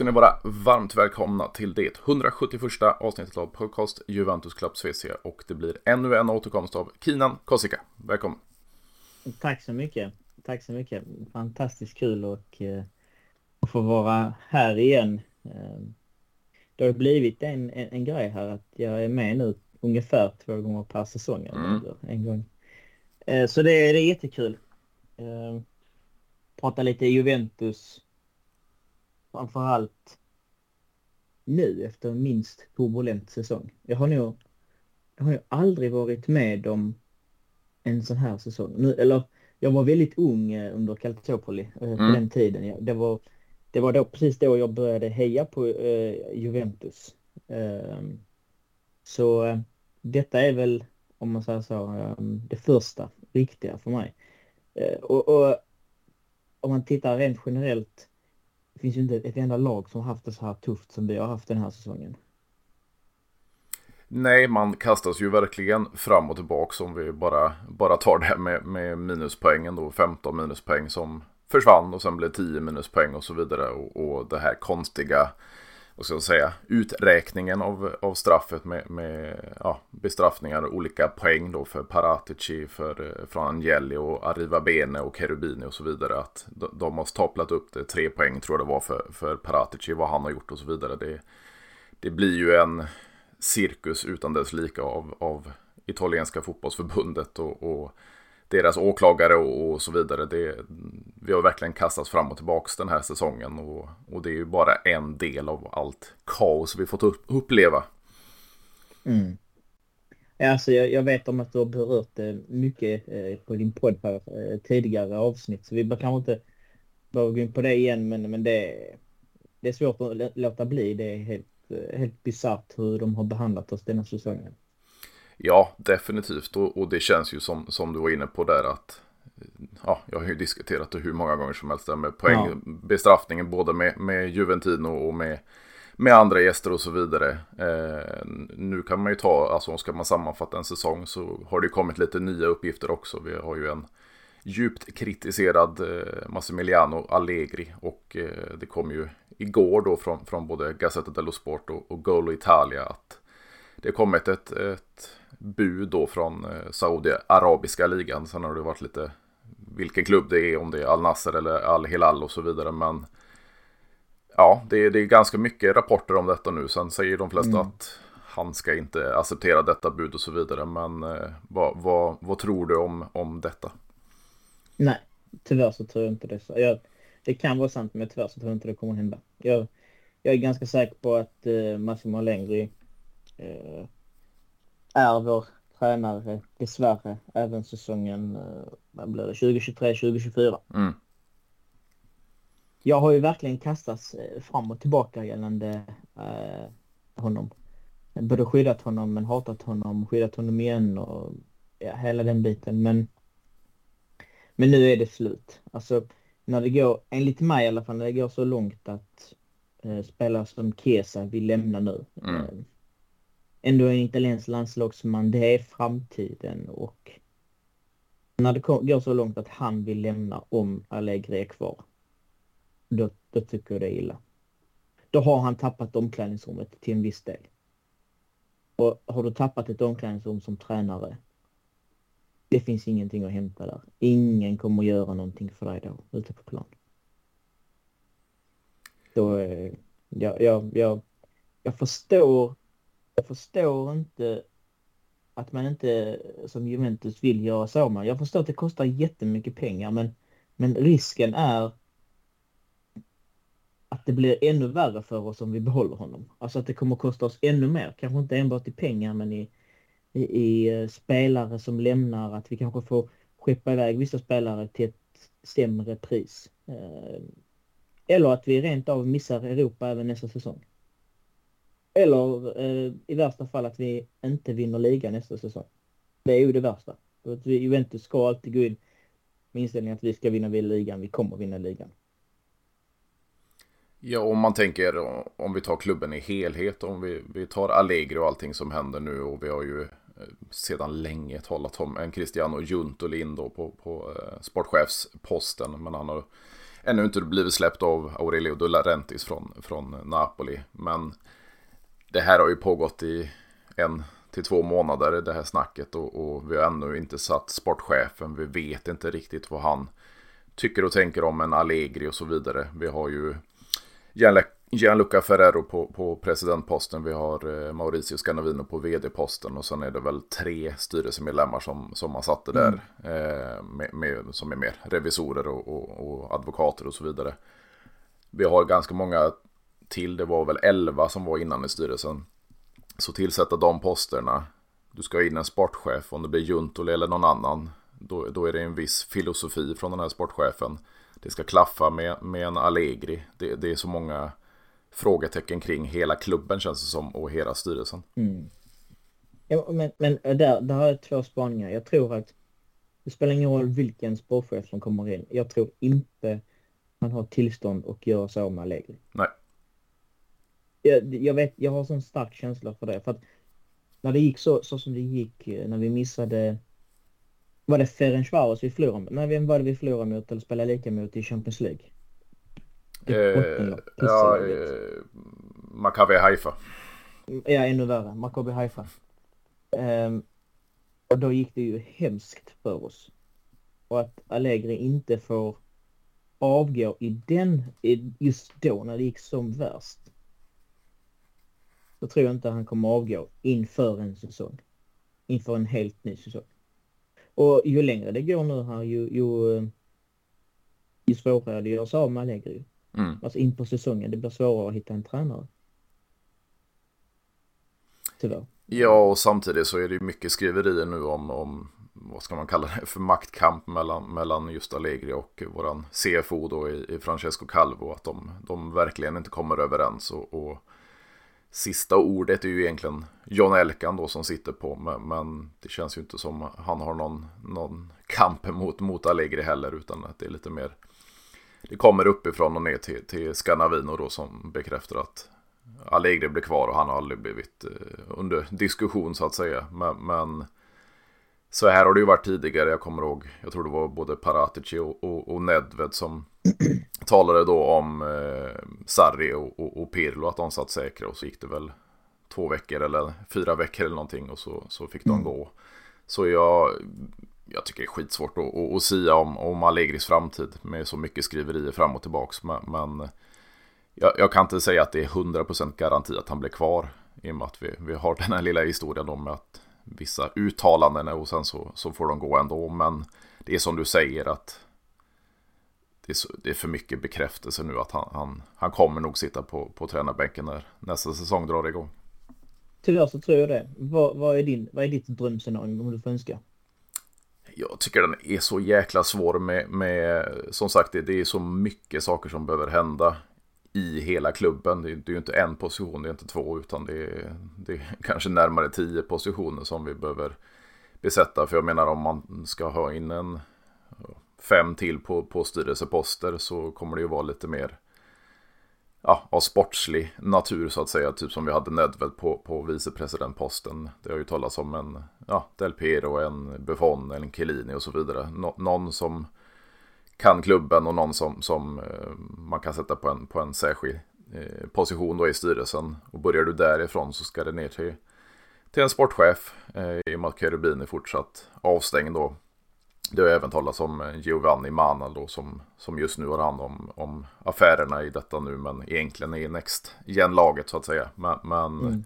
Ska ni vara varmt välkomna till det 171 avsnittet av podcast Juventus Club SVC och det blir ännu en återkomst av Kinan Kosika. Välkommen! Tack så mycket! Tack så mycket! Fantastiskt kul och, eh, att få vara här igen. Eh, det har blivit en, en, en, grej här att jag är med nu ungefär två gånger per säsong. Mm. En gång. Eh, så det, det är jättekul. Prata lite Juventus framförallt nu efter minst turbulent säsong. Jag har nog, jag har ju aldrig varit med om en sån här säsong. Nu, eller jag var väldigt ung eh, under Calciopoli eh, på mm. den tiden. Det var, det var då precis då jag började heja på eh, Juventus. Eh, så eh, detta är väl, om man säger så, eh, det första riktiga för mig. och, och om man tittar rent generellt det finns ju inte ett enda lag som haft det så här tufft som vi har haft den här säsongen. Nej, man kastas ju verkligen fram och tillbaka om vi bara, bara tar det med, med minuspoängen då. 15 minuspoäng som försvann och sen blev 10 minuspoäng och så vidare. Och, och det här konstiga vad ska jag säga, uträkningen av, av straffet med, med ja, bestraffningar och olika poäng då för Paratici, för, eh, från Angeli och Arriva Bene och Cherubini och så vidare. Att de, de har staplat upp det, tre poäng tror jag det var för, för Paratici, vad han har gjort och så vidare. Det, det blir ju en cirkus utan dess lika av, av italienska fotbollsförbundet och, och deras åklagare och, och så vidare. Det, vi har verkligen kastats fram och tillbaka den här säsongen och, och det är ju bara en del av allt kaos vi fått upp, uppleva. Mm. Alltså jag, jag, vet om att du har berört det mycket eh, på din podd här eh, tidigare avsnitt så vi kanske inte behöva gå in på det igen men, men det, det är svårt att låta bli. Det är helt, eh, helt bisarrt hur de har behandlat oss denna säsongen. Ja, definitivt. Och, och, det känns ju som, som du var inne på där att ja, jag har ju diskuterat det hur många gånger som helst där med poängbestraffningen ja. både med, med Juventino och med, med andra gäster och så vidare. Eh, nu kan man ju ta, alltså ska man sammanfatta en säsong så har det kommit lite nya uppgifter också. Vi har ju en djupt kritiserad eh, Massimiliano Allegri och eh, det kom ju igår då från, från både Gazzetta dello Sport och, och Golo Italia att det kommit ett, ett bud då från eh, Saudi-Arabiska ligan. Sen har det varit lite vilken klubb det är, om det är Al Nasser eller Al Hilal och så vidare. Men ja, det är, det är ganska mycket rapporter om detta nu. Sen säger de flesta mm. att han ska inte acceptera detta bud och så vidare. Men eh, vad, vad, vad tror du om, om detta? Nej, tyvärr så tror jag inte det. Så jag, det kan vara sant, men tyvärr så tror jag inte det kommer hända. Jag, jag är ganska säker på att eh, Massimo Allegri eh, är vår tränare dessvärre även säsongen eh, blir det, 2023-2024. Mm. Jag har ju verkligen kastats eh, fram och tillbaka gällande eh, honom. Både skyddat honom men hatat honom, skyddat honom igen och ja, hela den biten. Men, men nu är det slut. Alltså när det går, enligt mig i alla fall, när det går så långt att eh, spelare som Kesa vill lämna nu. Mm. Ändå en italiensk landslagsman, det är framtiden och när det går så långt att han vill lämna om Allegri är kvar, då, då tycker jag det är illa. Då har han tappat omklädningsrummet till en viss del. Och har du tappat ett omklädningsrum som tränare, det finns ingenting att hämta där. Ingen kommer att göra någonting för dig då, ute på plan. Då, eh, jag, jag, jag, jag förstår jag förstår inte att man inte som Juventus vill göra så. Man. Jag förstår att det kostar jättemycket pengar men, men risken är att det blir ännu värre för oss om vi behåller honom. Alltså att det kommer kosta oss ännu mer. Kanske inte enbart i pengar men i, i, i eh, spelare som lämnar. Att vi kanske får skeppa iväg vissa spelare till ett sämre pris. Eh, eller att vi rent av missar Europa även nästa säsong. Eller eh, i värsta fall att vi inte vinner ligan nästa säsong. Det är ju det värsta. Juventus ska alltid gå in med inställningen att vi ska vinna ligan, vi kommer vinna ligan. Ja, om man tänker om vi tar klubben i helhet, om vi, vi tar Allegri och allting som händer nu och vi har ju eh, sedan länge talat om en Cristiano Juntolin då på, på eh, sportchefsposten, men han har ännu inte blivit släppt av Aurelio De Laurentiis från, från Napoli. Men det här har ju pågått i en till två månader det här snacket och, och vi har ännu inte satt sportchefen. Vi vet inte riktigt vad han tycker och tänker om en Allegri och så vidare. Vi har ju Gianluca Ferrero på, på presidentposten. Vi har eh, Mauricio Scannavino på vd-posten. Och sen är det väl tre styrelsemedlemmar som, som man satte där. Mm. Eh, med, med, som är mer revisorer och, och, och, advokater och så vidare. Vi har ganska många till. Det var väl elva som var innan i styrelsen. Så tillsätta de posterna. Du ska ha in en sportchef. Om det blir Juntoli eller någon annan. Då, då är det en viss filosofi från den här sportchefen. Det ska klaffa med, med en Allegri. Det, det är så många frågetecken kring hela klubben känns det som och hela styrelsen. Mm. Ja, men, men där, där har jag två spaningar. Jag tror att det spelar ingen roll vilken sportchef som kommer in. Jag tror inte man har tillstånd att göra så med Allegri. Nej. Jag, jag, vet, jag har sån stark känsla för det. För att när det gick så, så som det gick, eh, när vi missade var det Ferencvaros vi förlorade mot? Nej, vem var det vi förlorade mot eller spelade lika mot i Champions League? Eh, ja, eh, Maccabi Haifa. Ja, ännu värre. Maccabi Haifa. Um, och då gick det ju hemskt för oss. Och att Allegri inte får avgå i den, just då när det gick som värst. Då tror jag inte han kommer avgå inför en säsong. Inför en helt ny säsong. Och ju längre det går nu här ju, ju, ju svårare det görs av med Allegri. Mm. Alltså in på säsongen. Det blir svårare att hitta en tränare. Tyvärr. Ja, och samtidigt så är det mycket skriverier nu om, om vad ska man kalla det för maktkamp mellan, mellan just Allegri och våran CFO då i, i Francesco Calvo. Att de, de verkligen inte kommer överens. Och, och sista ordet är ju egentligen John Elkan då som sitter på. Men, men, det känns ju inte som han har någon, någon kamp mot, mot Allegri heller. Utan att det är lite mer det kommer uppifrån och ner till, till Scanavino då som bekräftar att Allegri blir kvar och han har aldrig blivit eh, under diskussion så att säga. Men, men, så här har det ju varit tidigare. Jag kommer ihåg, jag tror det var både Paratici och, och, och Nedved som talade då om eh, Sarri och, och, och, Pirlo att de satt säkra och så gick det väl två veckor eller fyra veckor eller någonting och så, så fick de mm. gå. Så jag, jag tycker det är skitsvårt att, att, att sia om, om Allegris framtid med så mycket skriverier fram och tillbaks. Men, men jag, jag, kan inte säga att det är 100% garanti att han blir kvar. I och med att vi, vi har den här lilla historien om att vissa uttalanden och sen så, så får de gå ändå. Men det är som du säger att det är, så, det är för mycket bekräftelse nu att han, han, han kommer nog sitta på, på tränarbänken när nästa säsong drar igång. Tyvärr så tror jag det. Vad, vad, är, din, vad är ditt drömscenario om du får önska? Jag tycker den är så jäkla svår med, med som sagt det, det är så mycket saker som behöver hända i hela klubben. Det är, det är ju inte en position, det är inte två, utan det är, det är kanske närmare tio positioner som vi behöver besätta. För jag menar om man ska ha in en fem till på, på styrelseposter så kommer det ju vara lite mer ja, av sportslig natur så att säga. Typ som vi hade Nedved på, på vicepresidentposten. Det har ju talats om en ja, Del Piero, en Buffon, en Chiellini och så vidare. Nå någon som kan klubben och någon som, som eh, man kan sätta på en, på en särskild eh, position då i styrelsen. Och börjar du därifrån så ska det ner till, till en sportchef. Eh, I och med att Cherubin är fortsatt avstängd då. Det har även talats om Giovanni Manal då som, som just nu har hand om, om affärerna i detta nu men egentligen är Next Gen-laget så att säga. Men, men mm.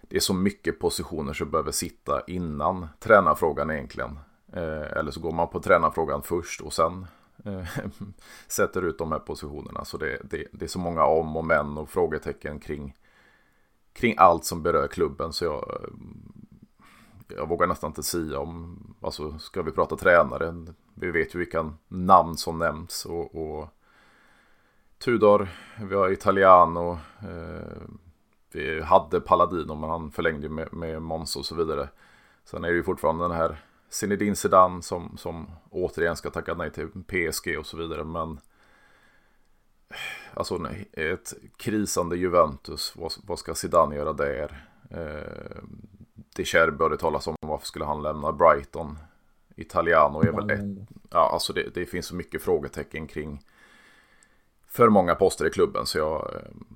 det är så mycket positioner som behöver sitta innan tränarfrågan egentligen. Eh, eller så går man på tränarfrågan först och sen sätter ut de här positionerna. Så det, det, det, är så många om och men och frågetecken kring, kring allt som berör klubben. Så jag jag vågar nästan inte säga om, alltså ska vi prata tränare, vi vet ju vilka namn som nämns och, och Tudor, vi har Italiano, eh, vi hade Paladino men han förlängde med, med Mons och så vidare. Sen är det ju fortfarande den här Zinedine Zidane som, som återigen ska tacka nej till PSG och så vidare men Alltså ett krisande Juventus, vad, vad ska Zidane göra där? Eh, De Cherby har det talas om varför skulle han lämna Brighton. Italiano är väl ett. Ja, alltså det, det finns så mycket frågetecken kring, för många poster i klubben så jag,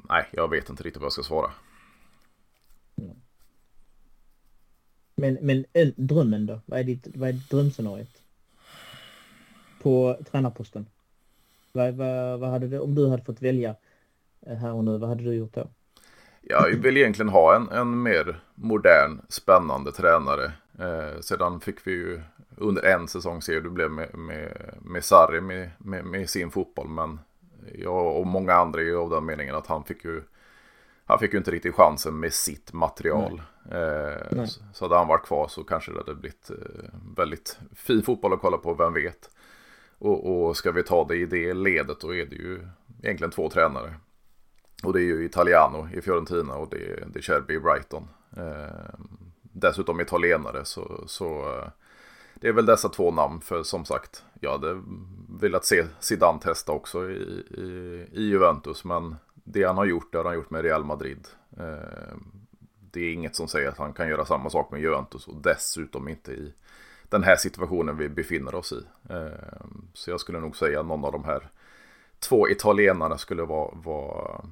nej, jag vet inte riktigt vad jag ska svara. Men, men eh, drömmen då? Vad är ditt, vad är drömscenariot? På tränarposten? Vad, vad, vad hade du, om du hade fått välja eh, här och nu, vad hade du gjort då? Jag vill egentligen ha en, en mer modern, spännande tränare. Eh, sedan fick vi ju under en säsong se hur det blev med, med, med Sarri med, med, med, sin fotboll. Men jag och många andra är ju av den meningen att han fick ju han fick ju inte riktigt chansen med sitt material. Eh, så, så hade han varit kvar så kanske det hade blivit eh, väldigt fin fotboll att kolla på, vem vet. Och, och ska vi ta det i det ledet då är det ju egentligen två tränare. Och det är ju Italiano i Fiorentina och det är, det är Cherby i Brighton. Eh, dessutom italienare så, så eh, det är väl dessa två namn för som sagt jag hade velat se Zidane testa också i, i, i Juventus men det han har gjort det har han gjort med Real Madrid. Eh, det är inget som säger att han kan göra samma sak med Juventus och dessutom inte i den här situationen vi befinner oss i. Eh, så jag skulle nog säga att någon av de här två italienarna skulle vara, vara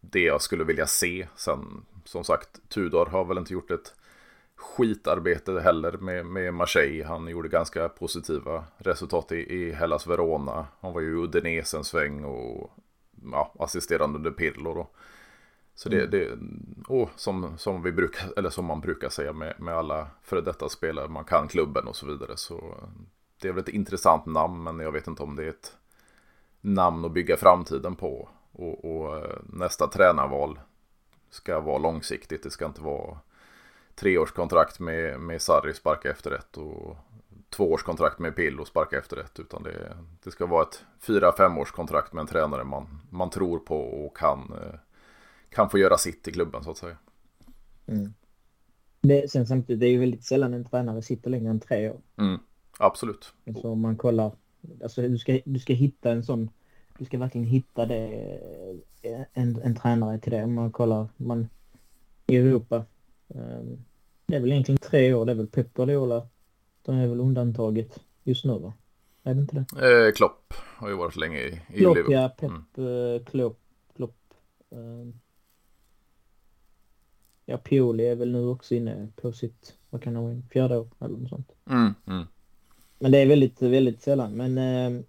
det jag skulle vilja se. Sen som sagt, Tudor har väl inte gjort ett skitarbete heller med, med Marseille. Han gjorde ganska positiva resultat i, i Hellas Verona. Han var ju i Udinese en sväng och ja, assisterande under Pirlo då. Så det, mm. det och som, som, vi brukar, eller som man brukar säga med, med alla före detta spelare, man kan klubben och så vidare. Så det är väl ett intressant namn, men jag vet inte om det är ett namn att bygga framtiden på. Och, och eh, nästa tränarval ska vara långsiktigt, det ska inte vara treårskontrakt med, med Sarri sparka efter ett och tvåårskontrakt med Pill och sparka efter ett. Utan det, det ska vara ett fyra femårskontrakt med en tränare man, man tror på och kan, eh, kan få göra sitt i klubben så att säga. Mm. Det, sen samtidigt, det är ju väldigt sällan en tränare sitter längre än tre år. Mm, absolut. Alltså om man kollar, alltså du ska, du ska hitta en sån, du ska verkligen hitta det, en, en tränare till det. Om man kollar, man, i Europa, um, det är väl egentligen tre år, det är väl Pep Guardiola, de är väl undantaget just nu va? Är det inte det? Eh, Klopp har ju varit länge i, i Klopp, Liverpool. ja. Pep, mm. Eh, Klopp. Klopp. Eh. Ja, Pioli är väl nu också inne på sitt, vad kan det vara, fjärde år eller något sånt. Mm, mm. Men det är väldigt, väldigt sällan. Men eh,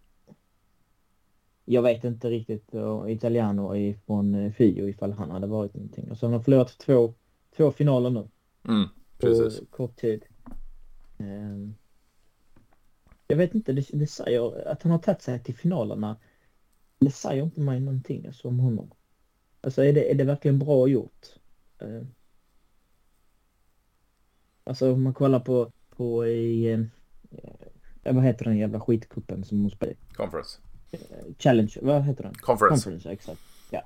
jag vet inte riktigt uh, Italiano ifrån uh, Fio ifall han hade varit någonting. Och så har han förlorat två, två finaler nu. Mm, precis. På kort tid. Um, jag vet inte, det, det säger att han har tagit sig till finalerna. Det säger inte mig någonting alltså, om honom. Alltså är det, är det verkligen bra gjort? Uh, alltså om man kollar på, på i, uh, vad heter den jävla skitkuppen som hon spelar? Conference. Uh, challenge, vad heter den? Conference. Conference, exakt. Ja.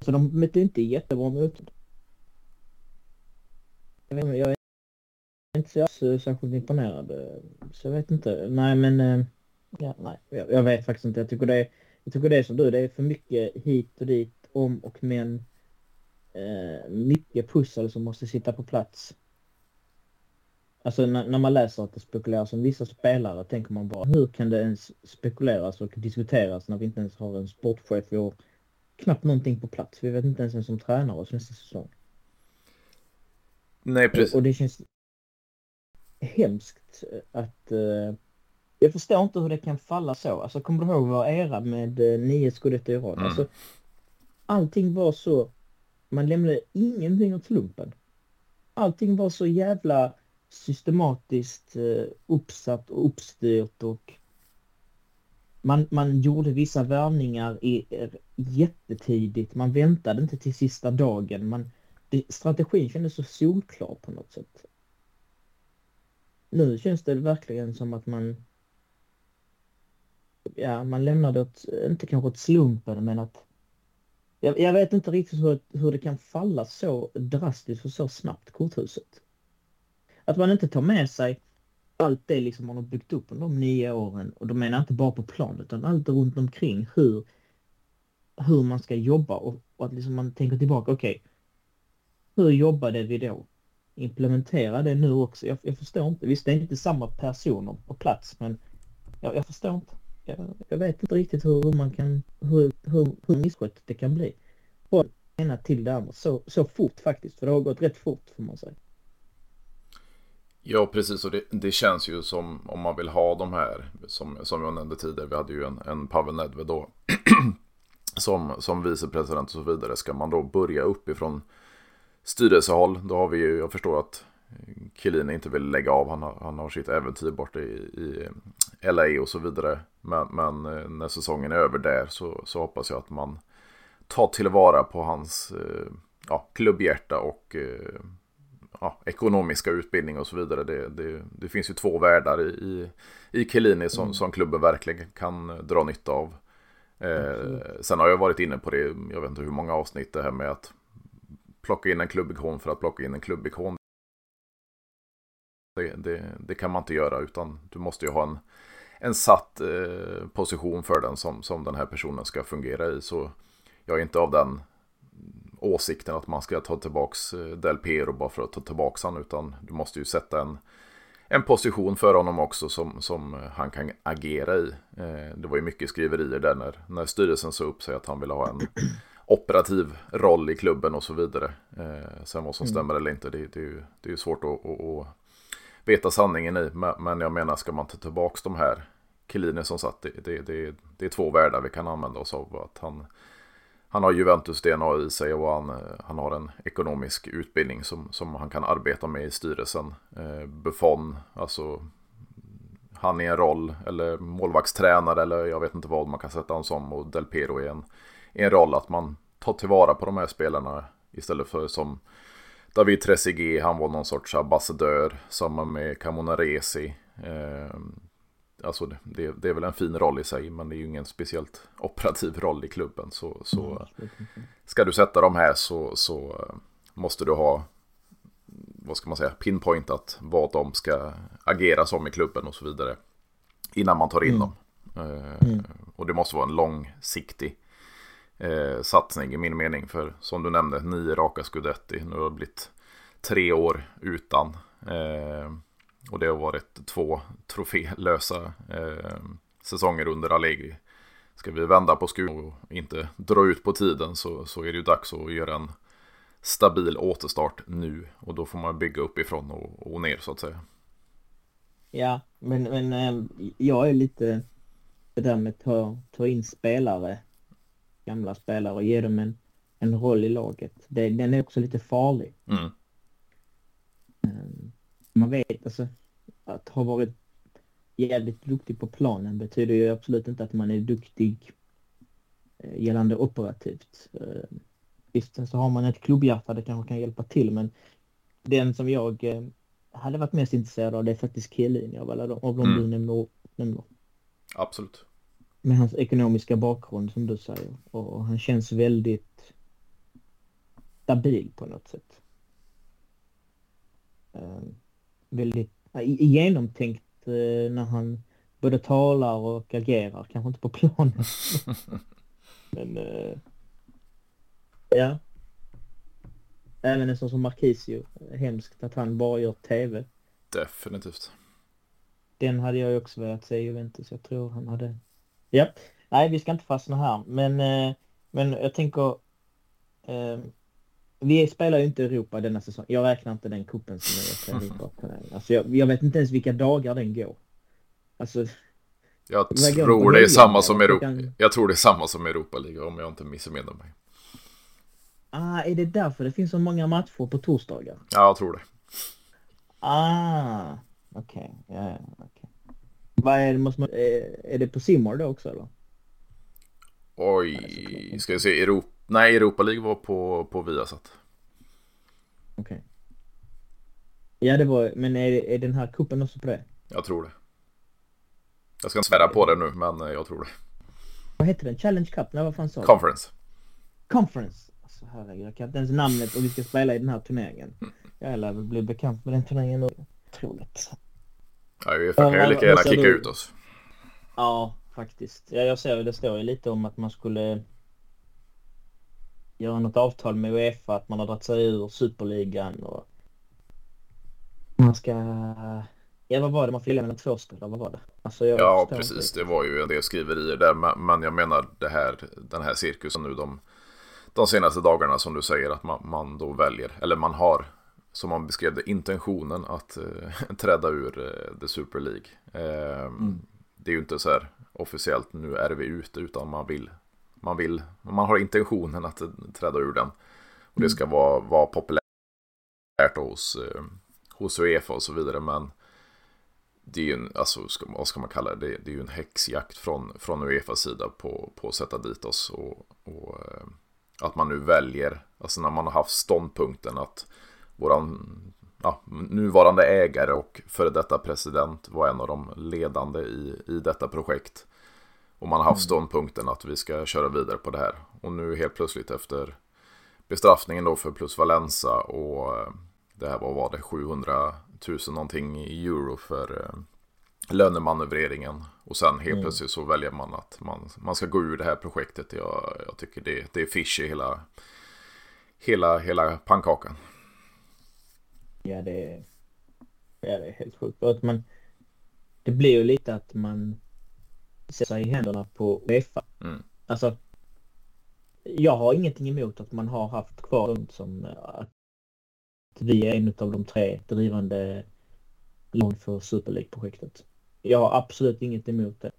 Så de mötte inte jättebra motstånd. Jag, jag inte så särskilt imponerad. Så jag vet inte. Nej men, eh, ja, nej. Jag, jag vet faktiskt inte. Jag tycker det är, jag tycker det är som du, det är för mycket hit och dit, om och men. Eh, mycket pussel som måste sitta på plats. Alltså när, när, man läser att det spekuleras om vissa spelare tänker man bara hur kan det ens spekuleras och diskuteras när vi inte ens har en sportchef? Vi har knappt någonting på plats. Vi vet inte ens vem som tränar oss nästa säsong. Nej, precis. Och, och det känns hemskt att uh, jag förstår inte hur det kan falla så. Alltså kommer du ihåg vår era med uh, nio scudetto i rad? Mm. Alltså, allting var så, man lämnade ingenting åt slumpen. Allting var så jävla systematiskt uh, uppsatt och uppstyrt och man, man gjorde vissa värvningar i, jättetidigt. Man väntade inte till sista dagen. Man, det, strategin kändes så solklar på något sätt nu känns det verkligen som att man ja, man lämnar det åt, inte kanske åt slumpen, men att jag, jag vet inte riktigt hur, hur det kan falla så drastiskt och så snabbt, korthuset. Att man inte tar med sig allt det liksom man har byggt upp under de nio åren och då menar jag inte bara på plan utan allt runt omkring hur, hur man ska jobba och, och att liksom man tänker tillbaka, okej, okay, hur jobbade vi då? Implementera det nu också. Jag, jag förstår inte. Visst, det är inte samma personer på plats, men jag, jag förstår inte. jag, jag vet inte riktigt hur, man kan, hur, hur, hur misskött det kan bli. Från ena till det andra så, så fort faktiskt, för det har gått rätt fort får man säga. Ja, precis. Och det, det, känns ju som om man vill ha de här, som, som jag nämnde tidigare, vi hade ju en, en Pavel Nedved då, som, som vicepresident och så vidare. Ska man då börja uppifrån styrelsehåll, då har vi ju, jag förstår att Chiellini inte vill lägga av. Han har, han har sitt äventyr borta i, i LA och så vidare. Men, men, eh, när säsongen är över där så, så hoppas jag att man tar tillvara på hans eh, ja, klubbhjärta och eh, ja, ekonomiska utbildning och så vidare. Det, det, det finns ju två världar i, i Chiellini som, mm. som klubben verkligen kan dra nytta av. Eh, sen har jag varit inne på det, jag vet inte hur många avsnitt det här med att plocka in en klubbikon för att plocka in en klubbikon. Det, det, det, kan man inte göra utan du måste ju ha en, en satt eh, position för den som, som den här personen ska fungera i. Så jag är inte av den åsikten att man ska ta tillbaks eh, Del Piero bara för att ta tillbaks han utan du måste ju sätta en, en position för honom också som, som han kan agera i. Eh, det var ju mycket skriverier där när, när styrelsen sa upp sig att han ville ha en operativ roll i klubben och så vidare. Eh, sen vad som mm. stämmer eller inte, det, det, är ju, det är ju svårt att, att, att veta sanningen i. Men jag menar, ska man ta tillbaka de här Chiellini som satt, det, det, det, det är två världar vi kan använda oss av. Att han, han har Juventus DNA i sig och han, han har en ekonomisk utbildning som, som han kan arbeta med i styrelsen. Eh, Buffon, alltså han är en roll, eller målvaktstränare eller jag vet inte vad man kan sätta honom som. Och Del Piero är en, en roll att man tar tillvara på de här spelarna istället för som David Trezeguet, han var någon sorts ambassadör, samma med Camonaresi. Eh, alltså det, det, är väl en fin roll i sig, men det är ju ingen speciellt operativ roll i klubben. Så, så ska du sätta dem här så, så måste du ha, vad ska man säga, pinpointat vad de ska agera som i klubben och så vidare. Innan man tar in mm. dem. Eh, mm. Och det måste vara en långsiktig eh, satsning i min mening. För som du nämnde, nio raka scudetti. Nu har det blivit tre år utan. Eh, och det har varit två trofélösa eh, säsonger under Allegri. Ska vi vända på skruven och inte dra ut på tiden så, så är det ju dags att göra en stabil återstart nu. Och då får man bygga uppifrån och, och ner så att säga. Ja, men, men eh, jag är lite det där med att ta, ta in spelare gamla spelare och ge dem en, en roll i laget. Det, den är också lite farlig. Mm. Ehm, man vet alltså att ha varit jävligt duktig på planen betyder ju absolut inte att man är duktig eh, gällande operativt. Ehm, visst, så har man ett klubbhjärta, det kanske kan hjälpa till, men den som jag eh, hade varit mest intresserad av det är faktiskt Chiellini av alla de, av de mm. du nämner. Absolut med hans ekonomiska bakgrund som du säger. Och han känns väldigt stabil på något sätt. Uh, väldigt genomtänkt uh, när han både talar och agerar. Kanske inte på planen. Men uh, ja. Även en sån som Marquisio. Hemskt att han bara gör tv. Definitivt. Den hade jag också velat se i Juventus. Jag tror han hade Ja, nej vi ska inte fastna här men, eh, men jag tänker eh, vi spelar ju inte Europa denna säsong. Jag räknar inte den kuppen som är Europa. Alltså jag, jag vet inte ens vilka dagar den går. Alltså, jag tror det är samma som Europa. Kan... Jag tror det är samma som Europa-liga om jag inte missminner mig. Ah, är det därför det finns så många matcher på torsdagar? Ja, jag tror det. Ah, okej. Okay. Ja, okay. Vad är det, måste man, är det på Simor då också eller? Oj, ska vi se, Europa, nej Europa League var på, på Viasat. Okej. Okay. Ja det var, men är, är den här kuppen också på det? Jag tror det. Jag ska inte svära på det nu, men jag tror det. Vad heter den? Challenge Cup? Nej, vad fan sa? Conference. Conference. Alltså herregud, jag kan inte ens namnet och vi ska spela i den här turneringen. Jag lär väl bli bekant med den turneringen nu. Otroligt. Ja, Uefa kan ju lika gärna kicka du... ut oss. Ja, faktiskt. Ja, jag ser det står ju lite om att man skulle göra något avtal med Uefa, att man har dragit sig ur superligan och man ska Ja, vad var det? Man fick mellan två spelare, vad var det? Alltså, ja, precis. Det var ju en del skriverier där. Men jag menar det här, den här cirkusen nu de, de senaste dagarna som du säger att man, man då väljer, eller man har, som man beskrev det, intentionen att äh, träda ur äh, The Super League. Äh, mm. Det är ju inte så här officiellt, nu är vi ute, utan man vill, man vill, man har intentionen att träda ur den. Och det mm. ska vara, vara populärt hos, hos Uefa och så vidare, men det är ju en, alltså, ska, vad ska man kalla det? det? är ju en häxjakt från, från Uefas sida på, på att sätta dit oss. Och, och eh, att man nu väljer, alltså när man har haft ståndpunkten att våran ja, nuvarande ägare och före detta president var en av de ledande i, i detta projekt. Och man har haft mm. ståndpunkten att vi ska köra vidare på det här. Och nu helt plötsligt efter bestraffningen då för plus Valenza och eh, det här var, var det 700 000 någonting i euro för eh, lönemanövreringen. Och sen helt mm. plötsligt så väljer man att man, man ska gå ur det här projektet. Jag, jag tycker det, det är fishy hela, hela, hela pannkakan. Ja, det är, ja, det är helt sjukt. Att man, det blir ju lite att man sätter sig i händerna på Uefa. Mm. Alltså, jag har ingenting emot att man har haft kvar dem som att vi är en av de tre drivande lag för Super League-projektet. Jag har absolut inget emot det.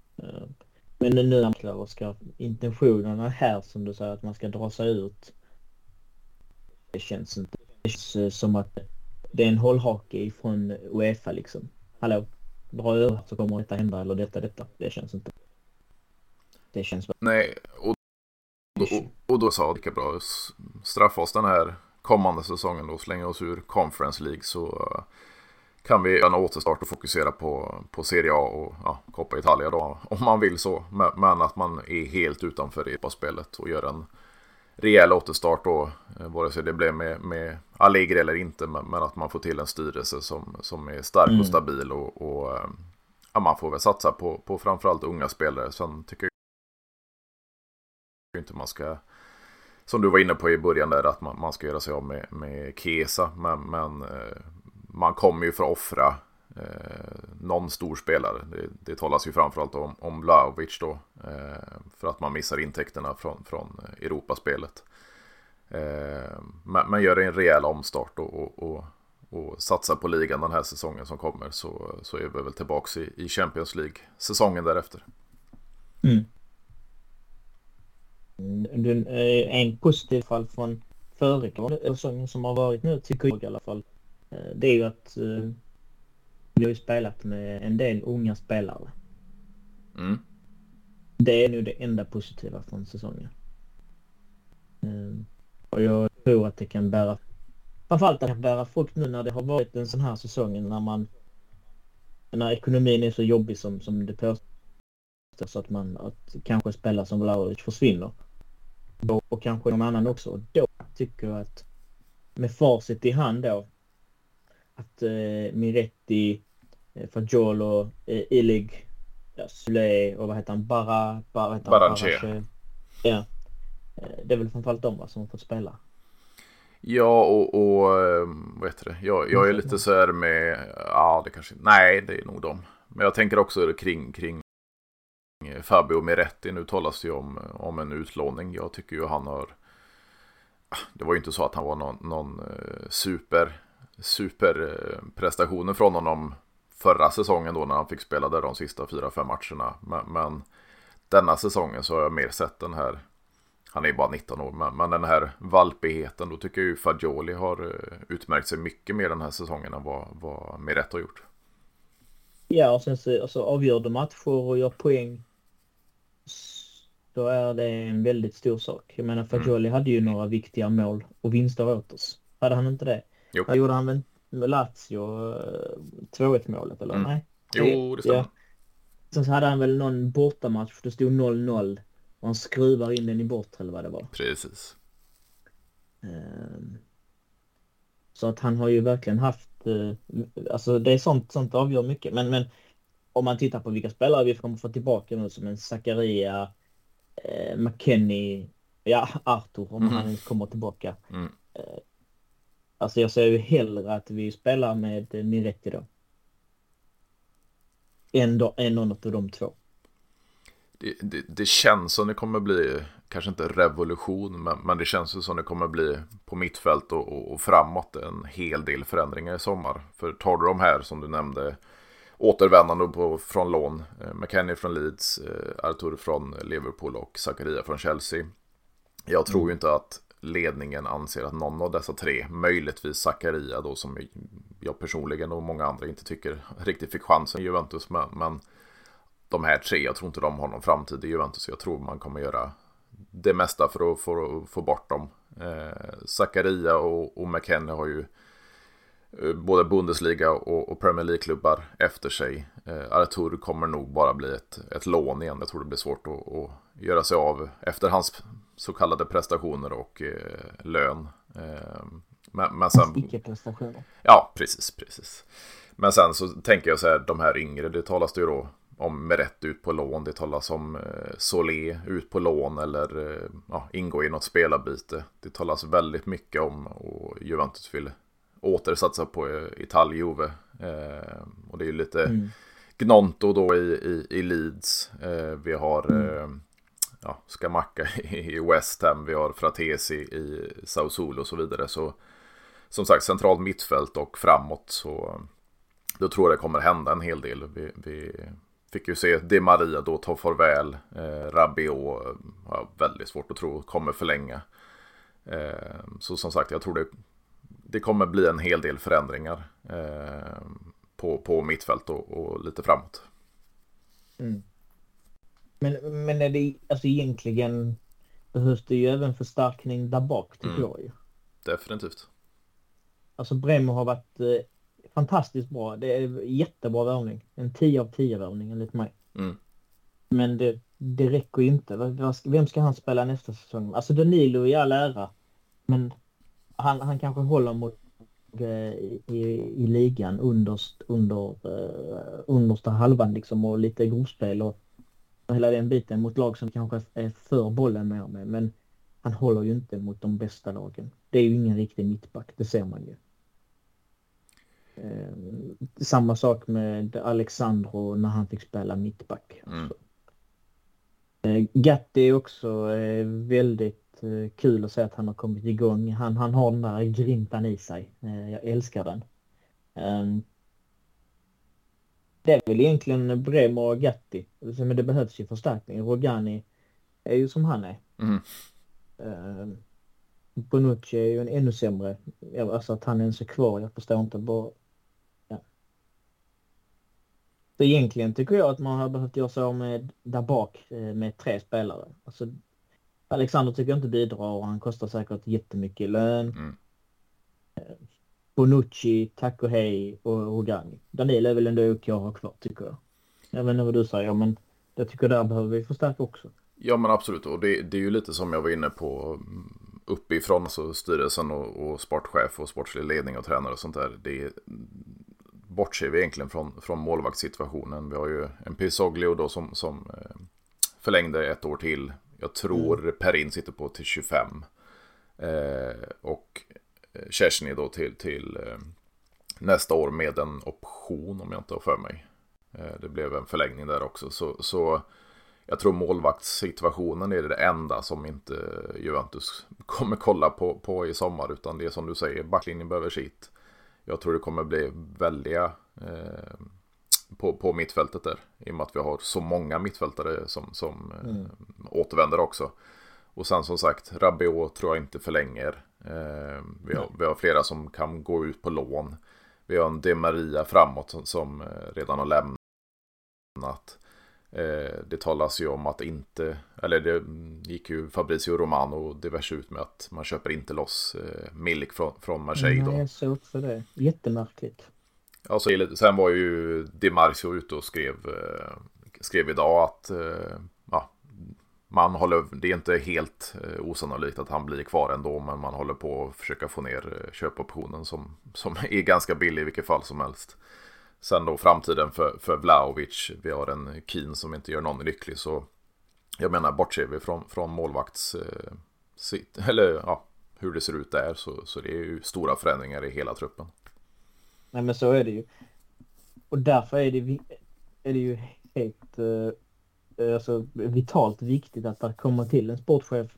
Men nu ska intentionerna här som du säger att man ska dra sig ut. Det känns inte. Det känns eh, som att det är en hållhake ifrån Uefa liksom. Hallå, dra över så kommer detta hända eller detta, detta. Det känns inte. Det känns bra. Nej, och, och, och då sa lika bra straffa oss den här kommande säsongen då slänga oss ur Conference League så eh, kan vi göra en återstart och fokusera på, på Serie A och ja, Coppa Italia då om man vill så. Men att man är helt utanför Europaspelet och gör en rejäl återstart då. Eh, vare sig det blir med, med Allegri eller inte. Men, att man får till en styrelse som, som är stark mm. och stabil och, och eh, ja, man får väl satsa på, på framförallt unga spelare. Sen tycker jag inte man ska som du var inne på i början där att man, man ska göra sig av med, med Kesa. Men, men eh, man kommer ju för att offra eh, någon stor spelare. Det, det talas ju framförallt om, om Vlahovic då. Eh, för att man missar intäkterna från, från Europaspelet. Eh, men, men gör en rejäl omstart och, och, och, och satsar på ligan den här säsongen som kommer så, så är vi väl tillbaka i, i Champions League säsongen därefter. Mm. Eh, en positiv fall från föregående säsongen som har varit nu tycker jag i alla fall. Eh, det är ju att vi har ju spelat med en del unga spelare. Mm. Det är nu det enda positiva från säsongen. Och jag tror att det kan bära framförallt att det kan bära frukt nu när det har varit en sån här säsong när man när ekonomin är så jobbig som, som det påstås att man att kanske spelare som Vlahovic försvinner och kanske någon annan också. Och då tycker jag att med facit i hand då att eh, Miretti, eh, Fagiolo, eh, Illig, ja, Sule och vad heter han? Bara, bara Baranche. Ja. Eh, det är väl framförallt de va, som har fått spela. Ja, och, och ehm, vad heter det? Jag, jag är lite så här med, ja det kanske, nej det är nog de. Men jag tänker också kring, kring eh, Fabio Miretti. Nu talas det ju om, om en utlåning. Jag tycker ju han har... Ah, det var ju inte så att han var någon, någon eh, super, superprestationer från honom förra säsongen då när han fick spela där de sista fyra, fem matcherna. Men, men denna säsongen så har jag mer sett den här han är bara 19 år, men, men den här valpigheten, då tycker jag ju Fagioli har eh, utmärkt sig mycket mer den här säsongen än vad, vad Miret har gjort. Ja, och sen så alltså, avgör du matcher och gör poäng då är det en väldigt stor sak. Jag menar Fagioli mm. hade ju några viktiga mål och vinster åt oss. Hade han inte det? Jo. Vad gjorde han väl med Lazio 2-1 eh, målet eller? Mm. Nej? Jo, det stämmer. Ja. Sen så hade han väl någon bortamatch, det stod 0-0 han skruvar in den i bortre eller vad det var. Precis. Um, så att han har ju verkligen haft, uh, alltså det är sånt, sånt avgör mycket. Men, men om man tittar på vilka spelare vi kommer få tillbaka nu som en Zakaria, eh, ja Arthur om mm. han kommer tillbaka. Mm. Eh, alltså jag ser ju hellre att vi spelar med Miretti då. en, en någon av de två. Det, det, det, känns som det kommer bli, kanske inte revolution, men, men det känns som det kommer bli på mittfält och, och, och, framåt en hel del förändringar i sommar. För tar du de här som du nämnde, återvändande på, från lån, eh, McKennie från Leeds, eh, Artur från Liverpool och Zakaria från Chelsea. Jag tror mm. inte att ledningen anser att någon av dessa tre, möjligtvis Zakaria då som jag personligen och många andra inte tycker riktigt fick chansen i Juventus. Men, men de här tre, jag tror inte de har någon framtid i Juventus. Jag tror man kommer göra det mesta för att, för att få bort dem. Eh, Zakaria och, och McKennie har ju eh, både Bundesliga och, och Premier League-klubbar efter sig. Eh, Artur kommer nog bara bli ett, ett lån igen. Jag tror det blir svårt att, att göra sig av efter hans så kallade prestationer och eh, lön. Eh, men, men sen... Icke-prestationer. Ja, precis, precis. Men sen så tänker jag så här, de här yngre, det talas det ju då om rätt ut på lån. Det talas om eh, Solé ut på lån eller eh, ja, ingå i något spelarbyte. Det talas väldigt mycket om och Juventus vill återsatsa på eh, Italien-Juve. Eh, och det är ju lite mm. Gnonto då i, i, i Leeds. Eh, vi har mm. eh, ja, Skamacka i West Ham. Vi har Fratesi i Sao Solo och så vidare. Så som sagt centralt mittfält och framåt så då tror jag det kommer hända en hel del. Vi, vi fick ju se Di Maria då ta farväl. Eh, Rabiot har väldigt svårt att tro kommer förlänga. Eh, så som sagt, jag tror det, det kommer bli en hel del förändringar eh, på, på mittfält och, och lite framåt. Mm. Men, men är det alltså egentligen behövs det ju även förstärkning där bak tycker mm. jag ju. Definitivt. Alltså Bremer har varit eh, fantastiskt bra. Det är jättebra värvning. En 10 av 10 värvning enligt mig. Mm. Men det, det räcker ju inte. Vem ska han spela nästa säsong? Alltså Danilo i all ära. Men han, han kanske håller mot eh, i, i, i ligan underst, under, uh, understa halvan liksom och lite grovspel och, och hela den biten mot lag som kanske är för bollen mer med. Men han håller ju inte mot de bästa lagen. Det är ju ingen riktig mittback, det ser man ju. Eh, samma sak med Alexandro när han fick spela mittback. Mm. Eh, Gatti är också eh, väldigt eh, kul att se att han har kommit igång. Han, han har den där grintan i sig. Eh, jag älskar den. Ehm, det är väl egentligen Bremer och Gatti. Men det behövs ju förstärkning. Rogani är ju som han är. Mm. Ehm, Bonucci är ju en ännu sämre. Alltså att han ens är kvar. Jag förstår inte bara så egentligen tycker jag att man har behövt göra så med där bak eh, med tre spelare. Alltså, Alexander tycker jag inte bidrar och han kostar säkert jättemycket i lön. Mm. Eh, Bonucci, Taco Hej och Rogani. Daniel är väl ändå okej att ha kvar tycker jag. Jag vet inte vad du säger men jag tycker där behöver vi förstärka också. Ja men absolut och det, det är ju lite som jag var inne på mm, uppifrån, alltså styrelsen och, och sportchef och sportslig ledning och tränare och sånt där. Det, bortser vi egentligen från, från målvaktssituationen. Vi har ju en Pisoglio då som, som eh, förlängde ett år till. Jag tror mm. Perin sitter på till 25. Eh, och Chesney då till, till eh, nästa år med en option om jag inte har för mig. Eh, det blev en förlängning där också. Så, så jag tror målvaktssituationen är det enda som inte Juventus kommer kolla på, på i sommar. Utan det är som du säger, backlinjen behöver sitt jag tror det kommer bli väldiga eh, på, på mittfältet där. I och med att vi har så många mittfältare som, som eh, mm. återvänder också. Och sen som sagt, Rabiot tror jag inte förlänger. Eh, vi, har, vi har flera som kan gå ut på lån. Vi har en De Maria framåt som, som eh, redan har lämnat. Eh, det talas ju om att inte, eller det gick ju Fabrizio Romano diverse ut med att man köper inte loss eh, Milik från, från Marseille. Nej, jag såg också det. Jättemärkligt. Ja, så, sen var ju Di Marcio ute och skrev, eh, skrev idag att ja, man håller, det är inte helt osannolikt att han blir kvar ändå, men man håller på att försöka få ner köpoptionen som, som är ganska billig i vilket fall som helst. Sen då framtiden för, för Vlaovic. Vi har en Keen som inte gör någon lycklig. Så jag menar, bortser vi från, från målvakts... Eh, sitt, eller ja, hur det ser ut där så, så det är ju stora förändringar i hela truppen. Nej men så är det ju. Och därför är det är det ju helt eh, alltså, vitalt viktigt att det kommer till en sportchef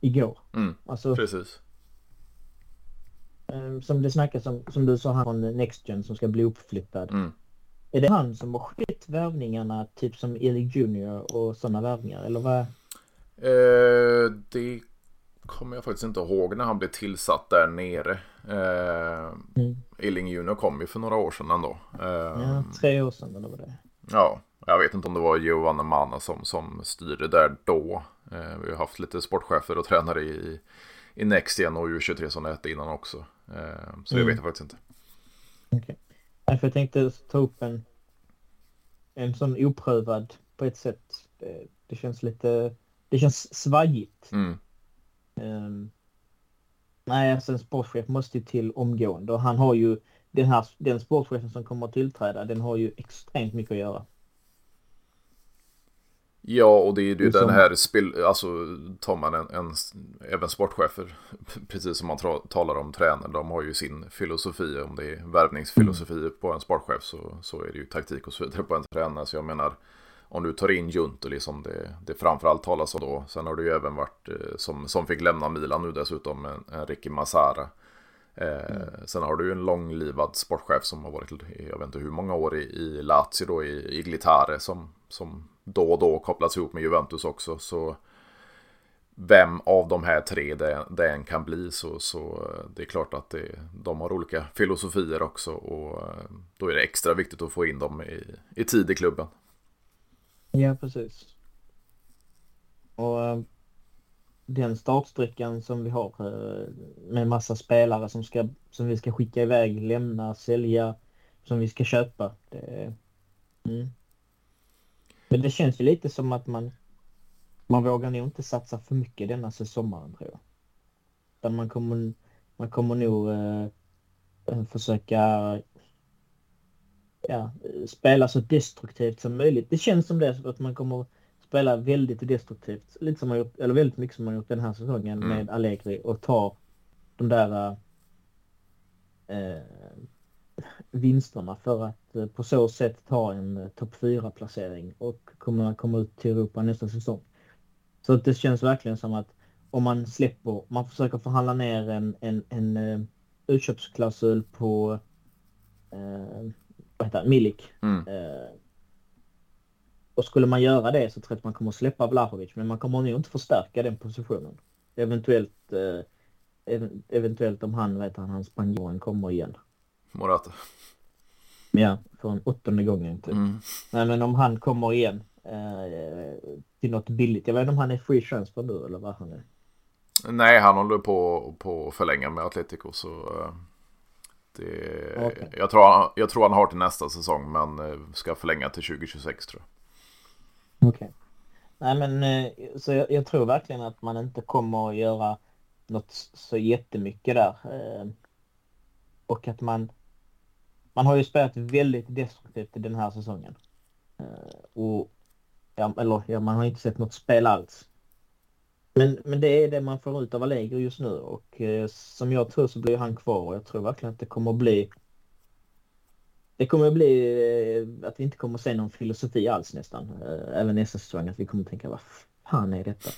igår. Mm, Alltså, precis. Eh, som det snackas om, som du sa, han från Nextgen som ska bli uppflyttad. Mm. Är det han som har skett värvningarna, typ som Eli Junior och sådana värvningar? Eller vad? Eh, det kommer jag faktiskt inte ihåg när han blev tillsatt där nere. Eh, Mm. Illing Junior kom ju för några år sedan ändå. Eh, Ja, tre år sedan eller vad det. Ja, jag vet inte om det var Giovanni Mana som, som styrde där då. Eh, vi har haft lite sportchefer och tränare i, i Next igen och U23 som det hette innan också. Eh, så Mm. vet jag faktiskt inte. För jag tänkte ta upp en, en sån oprövad på ett sätt. Det, det känns lite, det känns svajigt. Mm. Um, nej, alltså en sportchef måste ju till omgående och han har ju den här, den sportchefen som kommer att tillträda, den har ju extremt mycket att göra. Ja, och det är ju Det den som- här spel, alltså tar man en, en även sportchefer, precis som man tra, talar om tränare, de har ju sin filosofi, om det är värvningsfilosofi på en sportchef så, så är det ju taktik och så vidare på en tränare. Så jag menar, om du tar in Juntoli som det, det framförallt talas om då, sen har det ju även varit eh, som, som fick lämna Milan nu dessutom, en, en Ricky Massara. Eh, Sen har du en långlivad sportchef som har varit, jag vet inte hur många år i, i Lazio då, i, i Glitare som, som då och då kopplats ihop med Juventus också. Så vem av de här tre det, det än kan bli så, så eh, det är klart att det, de har olika filosofier också och eh, då är det extra viktigt att få in dem i, i tid i klubben. Ja, precis. Och den startsträckan som vi har eh, med massa spelare som, ska, som vi ska skicka iväg, lämna, sälja, som vi ska köpa. Det, mm. Men det känns ju lite som att man, man vågar nog inte satsa för mycket denna sommaren tror jag. Utan man kommer, man kommer nog eh, försöka ja, spela så destruktivt som möjligt. Det känns som det, att man kommer spela väldigt destruktivt. Lite som man gjort, eller väldigt mycket som man gjort den här säsongen Mm. med Allegri och ta de där eh, vinsterna för att eh, på så sätt ta en eh, topp 4-placering och kunna komma ut till Europa nästa säsong. Så det känns verkligen som att om man släpper, man försöker förhandla ner en, en, en utköpsklausul på eh, vad heter det, Milik. Mm. Eh, och skulle man göra det så tror jag att man kommer att släppa Vlahovic men man kommer nog inte förstärka den positionen. Eventuellt, eh, ev- eventuellt om han, vet han, hans spanjoren kommer igen. Morata. Ja, för en åttonde gången typ. Mm. Nej men om han kommer igen eh, till något billigt. Jag vet inte om han är free transfer nu eller vad han är. Nej, han håller på på att förlänga med Atletico så eh, det, Okej. jag, tror han, jag tror han har till nästa säsong men eh, ska förlänga till 2026 tror jag. Okej. Nej men eh, så jag, jag tror verkligen att man inte kommer att göra något så jättemycket där. Eh, och att man man har ju spelat väldigt destruktivt i den här säsongen. Eh, och ja, eller ja, man har inte sett något spel alls. Men, men det är det man får ut av Allegri just nu och eh, som jag tror så blir han kvar och jag tror verkligen att det kommer att bli det kommer att bli eh, att vi inte kommer att se någon filosofi alls nästan. Eh, även nästa säsong att vi kommer att tänka vad fan är detta?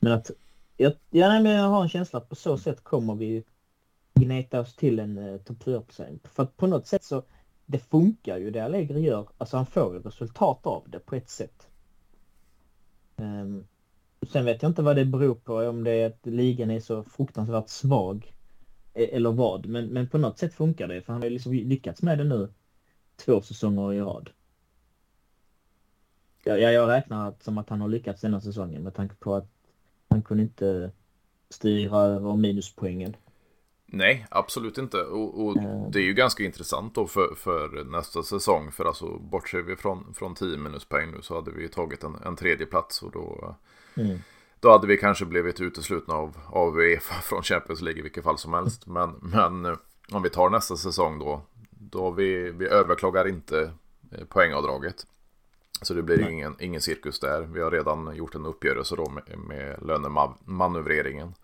Men att jag, ja, nej, men jag har en känsla att på så sätt kommer vi gneta oss till en uh, topp 4-placering. För att på något sätt så det funkar ju det Allegri gör. Alltså han får ju resultat av det på ett sätt. Um, sen vet jag inte vad det beror på, om det är att ligan är så fruktansvärt svag e-, eller vad. Men, men på något sätt funkar det för han har ju liksom lyckats med det nu två säsonger i rad. Ja, jag, jag räknar som att han har lyckats denna säsongen med tanke på att han kunde inte styra över minuspoängen. Nej, absolut inte. Och, och Mm. det är ju ganska intressant då för, för nästa säsong. För alltså bortser vi från, från 10 minuspoäng nu så hade vi ju tagit en, en tredje plats och då, Mm. då hade vi kanske blivit uteslutna av, av Uefa från Champions League i vilket fall som helst. Men, men eh, om vi tar nästa säsong då, då vi, vi överklagar inte eh, poängavdraget. Så det blir Nej. ingen, ingen cirkus där. Vi har redan gjort en uppgörelse då med, med lönemanövreringen.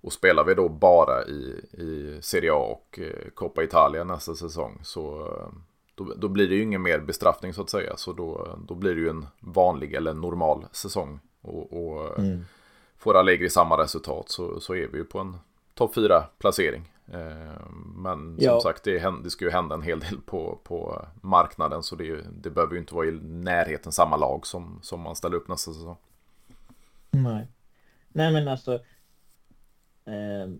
Och spelar vi då bara i, i Serie A och eh, Coppa Italia nästa säsong så, eh, då, då, blir det ju ingen mer bestraffning så att säga. Så då, då blir det ju en vanlig eller normal säsong. Och, och mm. får Allegri samma resultat så, så är vi ju på en topp 4 placering. Eh, men ja. som sagt, det, det ska ju hända en hel del på, på marknaden. Så det, det behöver ju inte vara i närheten samma lag som, som man ställer upp nästa säsong. Nej. Nej men alltså. Eh,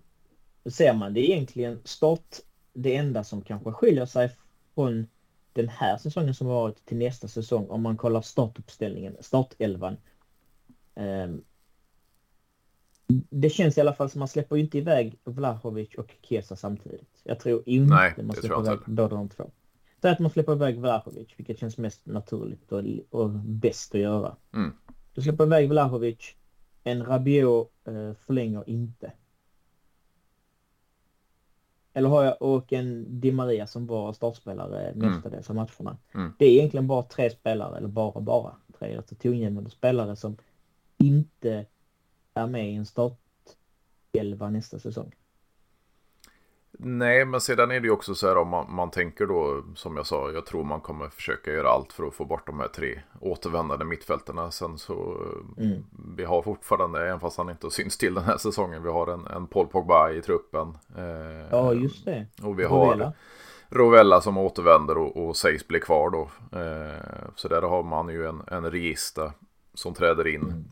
ser man det egentligen start. Det enda som kanske skiljer sig från den här säsongen som varit till nästa säsong. Om man kollar startuppställningen, startelvan. Eh, det känns i alla fall som man släpper inte iväg Vlahovic och Kesa samtidigt. Jag tror inte Nej, man släpper iväg båda de två. Så att man släpper iväg Vlahovic, vilket känns mest naturligt och, och bäst att göra. Mm. Du släpper iväg Vlahovic, en Rabiot eh, förlänger inte. Eller har jag och en Di Maria som var startspelare mm. mestadels av matcherna. Mm. Det är egentligen bara tre spelare, eller bara bara, tre rätt tongivande spelare som inte är med i en startelva nästa säsong. Nej, men sedan är det ju också så här om man, man, tänker då, som jag sa, jag tror man kommer försöka göra allt för att få bort de här tre återvändande mittfältarna. Sen så, mm. vi har fortfarande, även fast han inte syns till den här säsongen, vi har en, en Paul Pogba i truppen. Eh, ja, just det. Och vi har Rovella som återvänder och, och sägs bli kvar då. Eh, så där har man ju en, en register som träder in. Mm.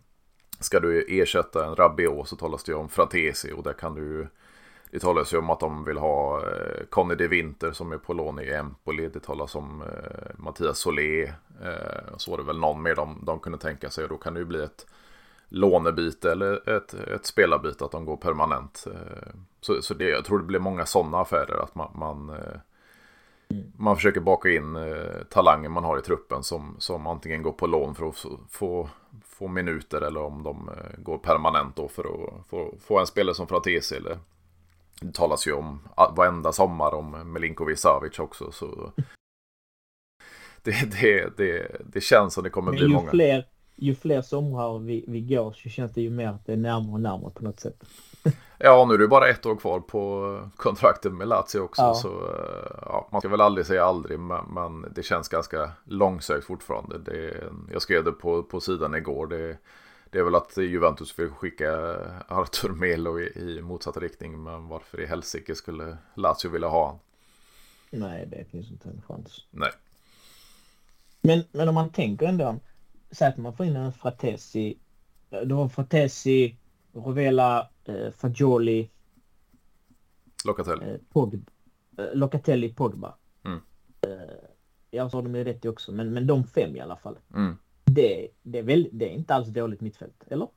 Ska du ersätta en Rabiot så talas det ju om Fratesi och där kan du ju det talas ju om att de vill ha eh, Conny de Winter som är på lån i Empoli. Det talas om eh, Mattias Solé. Eh, så var det väl någon mer de, de kunde tänka sig. Och då kan det ju bli ett lånebyte eller ett, ett spelarbyte. Att de går permanent. Eh, så så det, jag tror det blir många sådana affärer. Att man, man, eh, man försöker baka in eh, talanger man har i truppen. Som, som antingen går på lån för att få, få minuter. Eller om de går permanent då för att få, få en spelare som Fratesi eller det talas ju om varenda sommar om Milinkovic Savic också. Så det, det, det, det känns som det kommer bli ju många. Fler, ju fler somrar vi, vi går så känns det ju mer att det är närmare och närmare på något sätt. Ja, nu är det bara ett år kvar på kontraktet med Lazio också. Ja. Så ja, man ska väl aldrig säga aldrig, men, men det känns ganska långsökt fortfarande. Det, jag skrev det på, på sidan igår. Det, det är väl att Juventus vill skicka Artur Melo i, i motsatt riktning. Men varför i helsike skulle Lazio vilja ha honom? Nej, det finns inte en chans. Nej. Men, men om man tänker ändå, säg att man får in en Fratesi. Du har Fratesi, Rovella, eh, Fagioli. Locatelli. Eh, Pogba, eh, Locatelli, Pogba. Mm. Eh, jag sa dem rätt också, men, men de fem i alla fall. Mm det, det, är väl, det är inte alls dåligt mittfält, eller?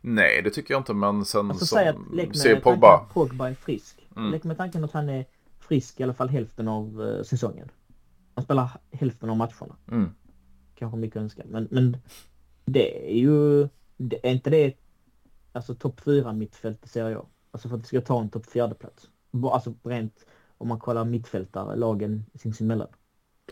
Nej, det tycker jag inte, men sen alltså, som, att, lek med se Pogba. Att Pogba är frisk. Mm. Lek med tanken att han är frisk i alla fall hälften av uh, säsongen. Han spelar hälften av matcherna. Mm. Kanske mycket önskat, men, men det är ju, det, är inte det alltså topp fyra mittfält ser jag. Alltså för att det ska ta en topp fjärde plats. Alltså rent om man kollar mittfältare, lagen sinsemellan.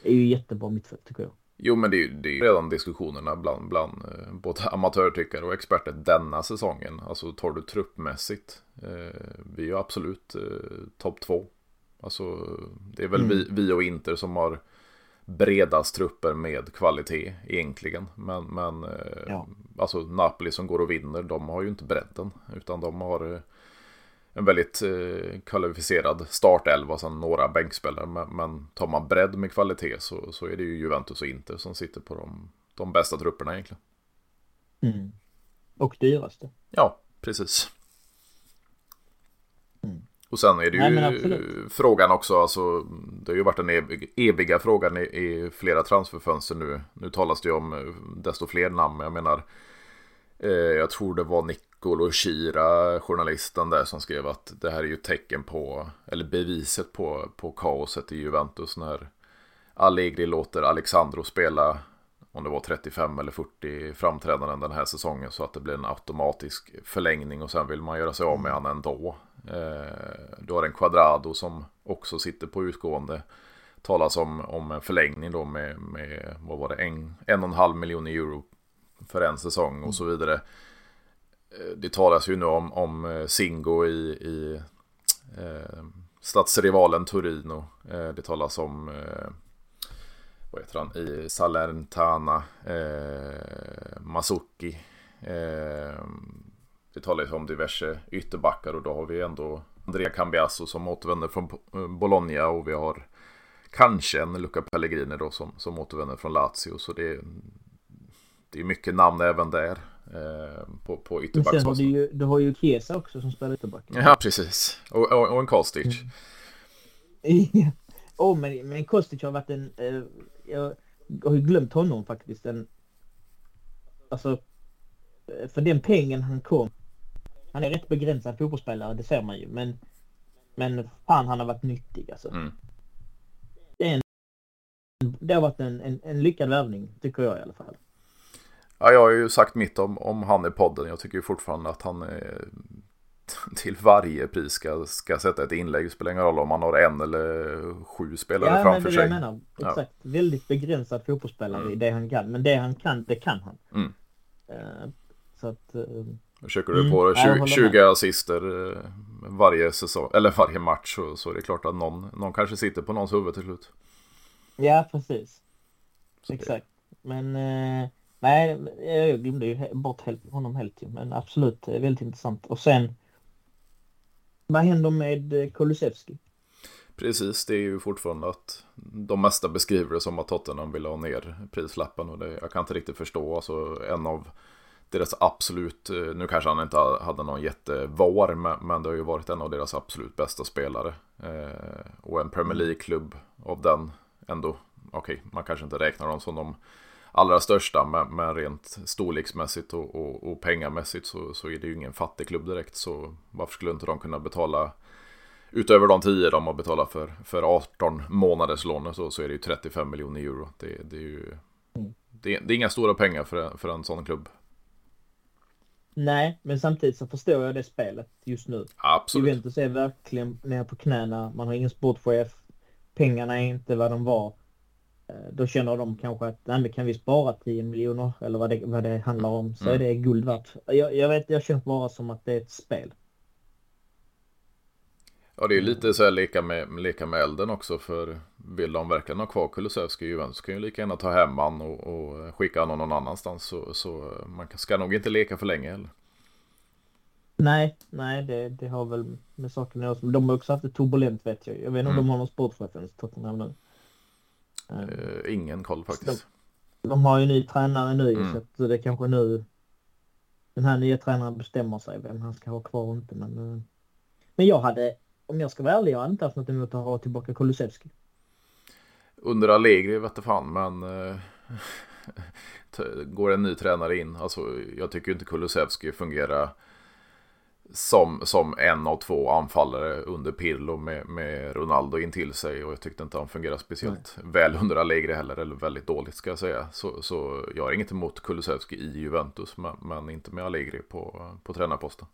Det är ju jättebra mittfält tycker jag. Jo, men det är ju det är redan diskussionerna bland, bland eh, både amatörtyckare och experter denna säsongen. Alltså tar du truppmässigt. Eh, vi är ju absolut eh, topp två. Alltså det är väl mm. vi, vi och Inter som har bredast trupper med kvalitet egentligen. Men, men eh, ja. alltså Napoli som går och vinner, de har ju inte bredden. Utan de har eh, en väldigt eh, kvalificerad startelva sen några bänkspelare. Men, men tar man bredd med kvalitet så, så är det ju Juventus och Inter som sitter på de, de bästa trupperna egentligen. Mm. Och dyraste. Ja, precis. Mm. Och sen är det ju Nej, frågan också, alltså, det har ju varit den eviga frågan i, i, flera transferfönster nu. Nu talas det ju om eh, desto fler namn, jag menar, eh, jag tror det var Nicolo Shira, journalisten där som skrev att det här är ju tecken på, eller beviset på, på kaoset i Juventus när Allegri låter Alexandro spela, om det var 35 eller 40 framträdanden den här säsongen så att det blir en automatisk förlängning och sen vill man göra sig av med han ändå. Eh, du har en Quadrado som också sitter på utgående. Talas om, om en förlängning då med, med vad var det, en, en och en halv miljon euro för en säsong och så vidare. Eh, det talas ju nu om, om eh, Singo i, i eh, stadsrivalen Torino. Eh, det talas om eh, vad heter han, i Salernitana, eh, Masuki. Eh, det talas om diverse ytterbackar och då har vi ändå Andrea Cambiasso som återvänder från Bologna och vi har kanske en Luca Pellegrini då som, som återvänder från Lazio. Så det, det är mycket namn även där. Eh, på, på ytterbacksposten. Men sen har du ju, du har ju Kesa också som spelar ytterback. Ja, precis. Och, och, och en Kostic. Mm. oh, men, men Kostic har varit en... Eh, jag har ju glömt honom faktiskt. En, alltså, för den pengen han kom. Han är rätt begränsad fotbollsspelare, det ser man ju. Men, men fan, han har varit nyttig alltså. Mm. Det, är en, det har varit en, en, en lyckad värvning, tycker jag i alla fall. Ja, jag har ju sagt mitt om, om han i podden. Jag tycker ju fortfarande att han är, till varje pris ska, ska sätta ett inlägg. Det spelar ingen roll om man har en eller sju spelare ja, framför sig. Ja, men det jag menar. Exakt. Ja. Väldigt begränsad fotbollsspelare mm. i det han kan. Men det han kan, det kan han. Mm. Uh, så att... Uh, Försöker du på mm, 20, 20 assister uh, varje säsong, eller varje match så, så är det klart att någon, någon kanske sitter på någons huvud till slut. Ja, precis. Så exakt. Det. Men Nej, jag glömde ju bort honom helt. Men absolut, väldigt intressant. Och sen, vad händer med eh, Kulusevski? Precis, det är ju fortfarande att de mesta beskriver det som att Tottenham vill ha ner prislappen och det, jag kan inte riktigt förstå. Alltså en av deras absolut, eh, nu kanske han inte hade någon jättevar, men det har ju varit en av deras absolut bästa spelare. Eh, och en Premier League-klubb av den ändå, okej, okay, man kanske inte räknar dem som de allra största. Men, men rent storleksmässigt och, och, och pengamässigt så, så är det ju ingen fattigklubb direkt. Så varför skulle inte de kunna betala utöver de 10 de har betalat för, för 18 månaders lån så, så är det ju 35 miljoner euro. Det, det är ju det, det, är inga stora pengar för, för en sån klubb. Nej, men samtidigt så förstår jag det spelet just nu. Absolut. Juventus är verkligen nere på knäna. Man har ingen sportchef. Pengarna är inte vad de var. Eh, då känner de kanske att nej, kan vi spara 10 miljoner eller vad det, vad det handlar om så mm. är det guld värt. Jag, jag vet, jag känner bara som att det är ett spel. Ja, det är lite så här leka med, leka med elden också för vill de verkligen ha kvar Kulusevski i Juventus kan ju lika gärna ta hem han och, och skicka honom någon annanstans så, så man ska nog inte leka för länge heller. Nej, nej det, det har väl med saken att göra. De har också haft det turbulent vet jag. Jag vet inte mm. om de har någon sportchef ens Tottenham nu. Uh, ingen koll faktiskt. De, de, har ju ny tränare nu mm. så det är kanske nu den här nya tränaren bestämmer sig vem han ska ha kvar och inte. Men, uh, men jag hade, om jag ska vara ärlig, jag hade inte haft något emot att ha tillbaka Kulusevski. Under Allegri vet fan men uh, går en ny tränare in, alltså jag tycker inte Kulusevski fungerar som, som en av två anfallare under Pirlo med, med Ronaldo in till sig och jag tyckte inte han fungerade speciellt Nej. väl under Allegri heller, eller väldigt dåligt ska jag säga. Så, så jag har inget emot Kulusevski i Juventus, men, men inte med Allegri på, på tränarposten.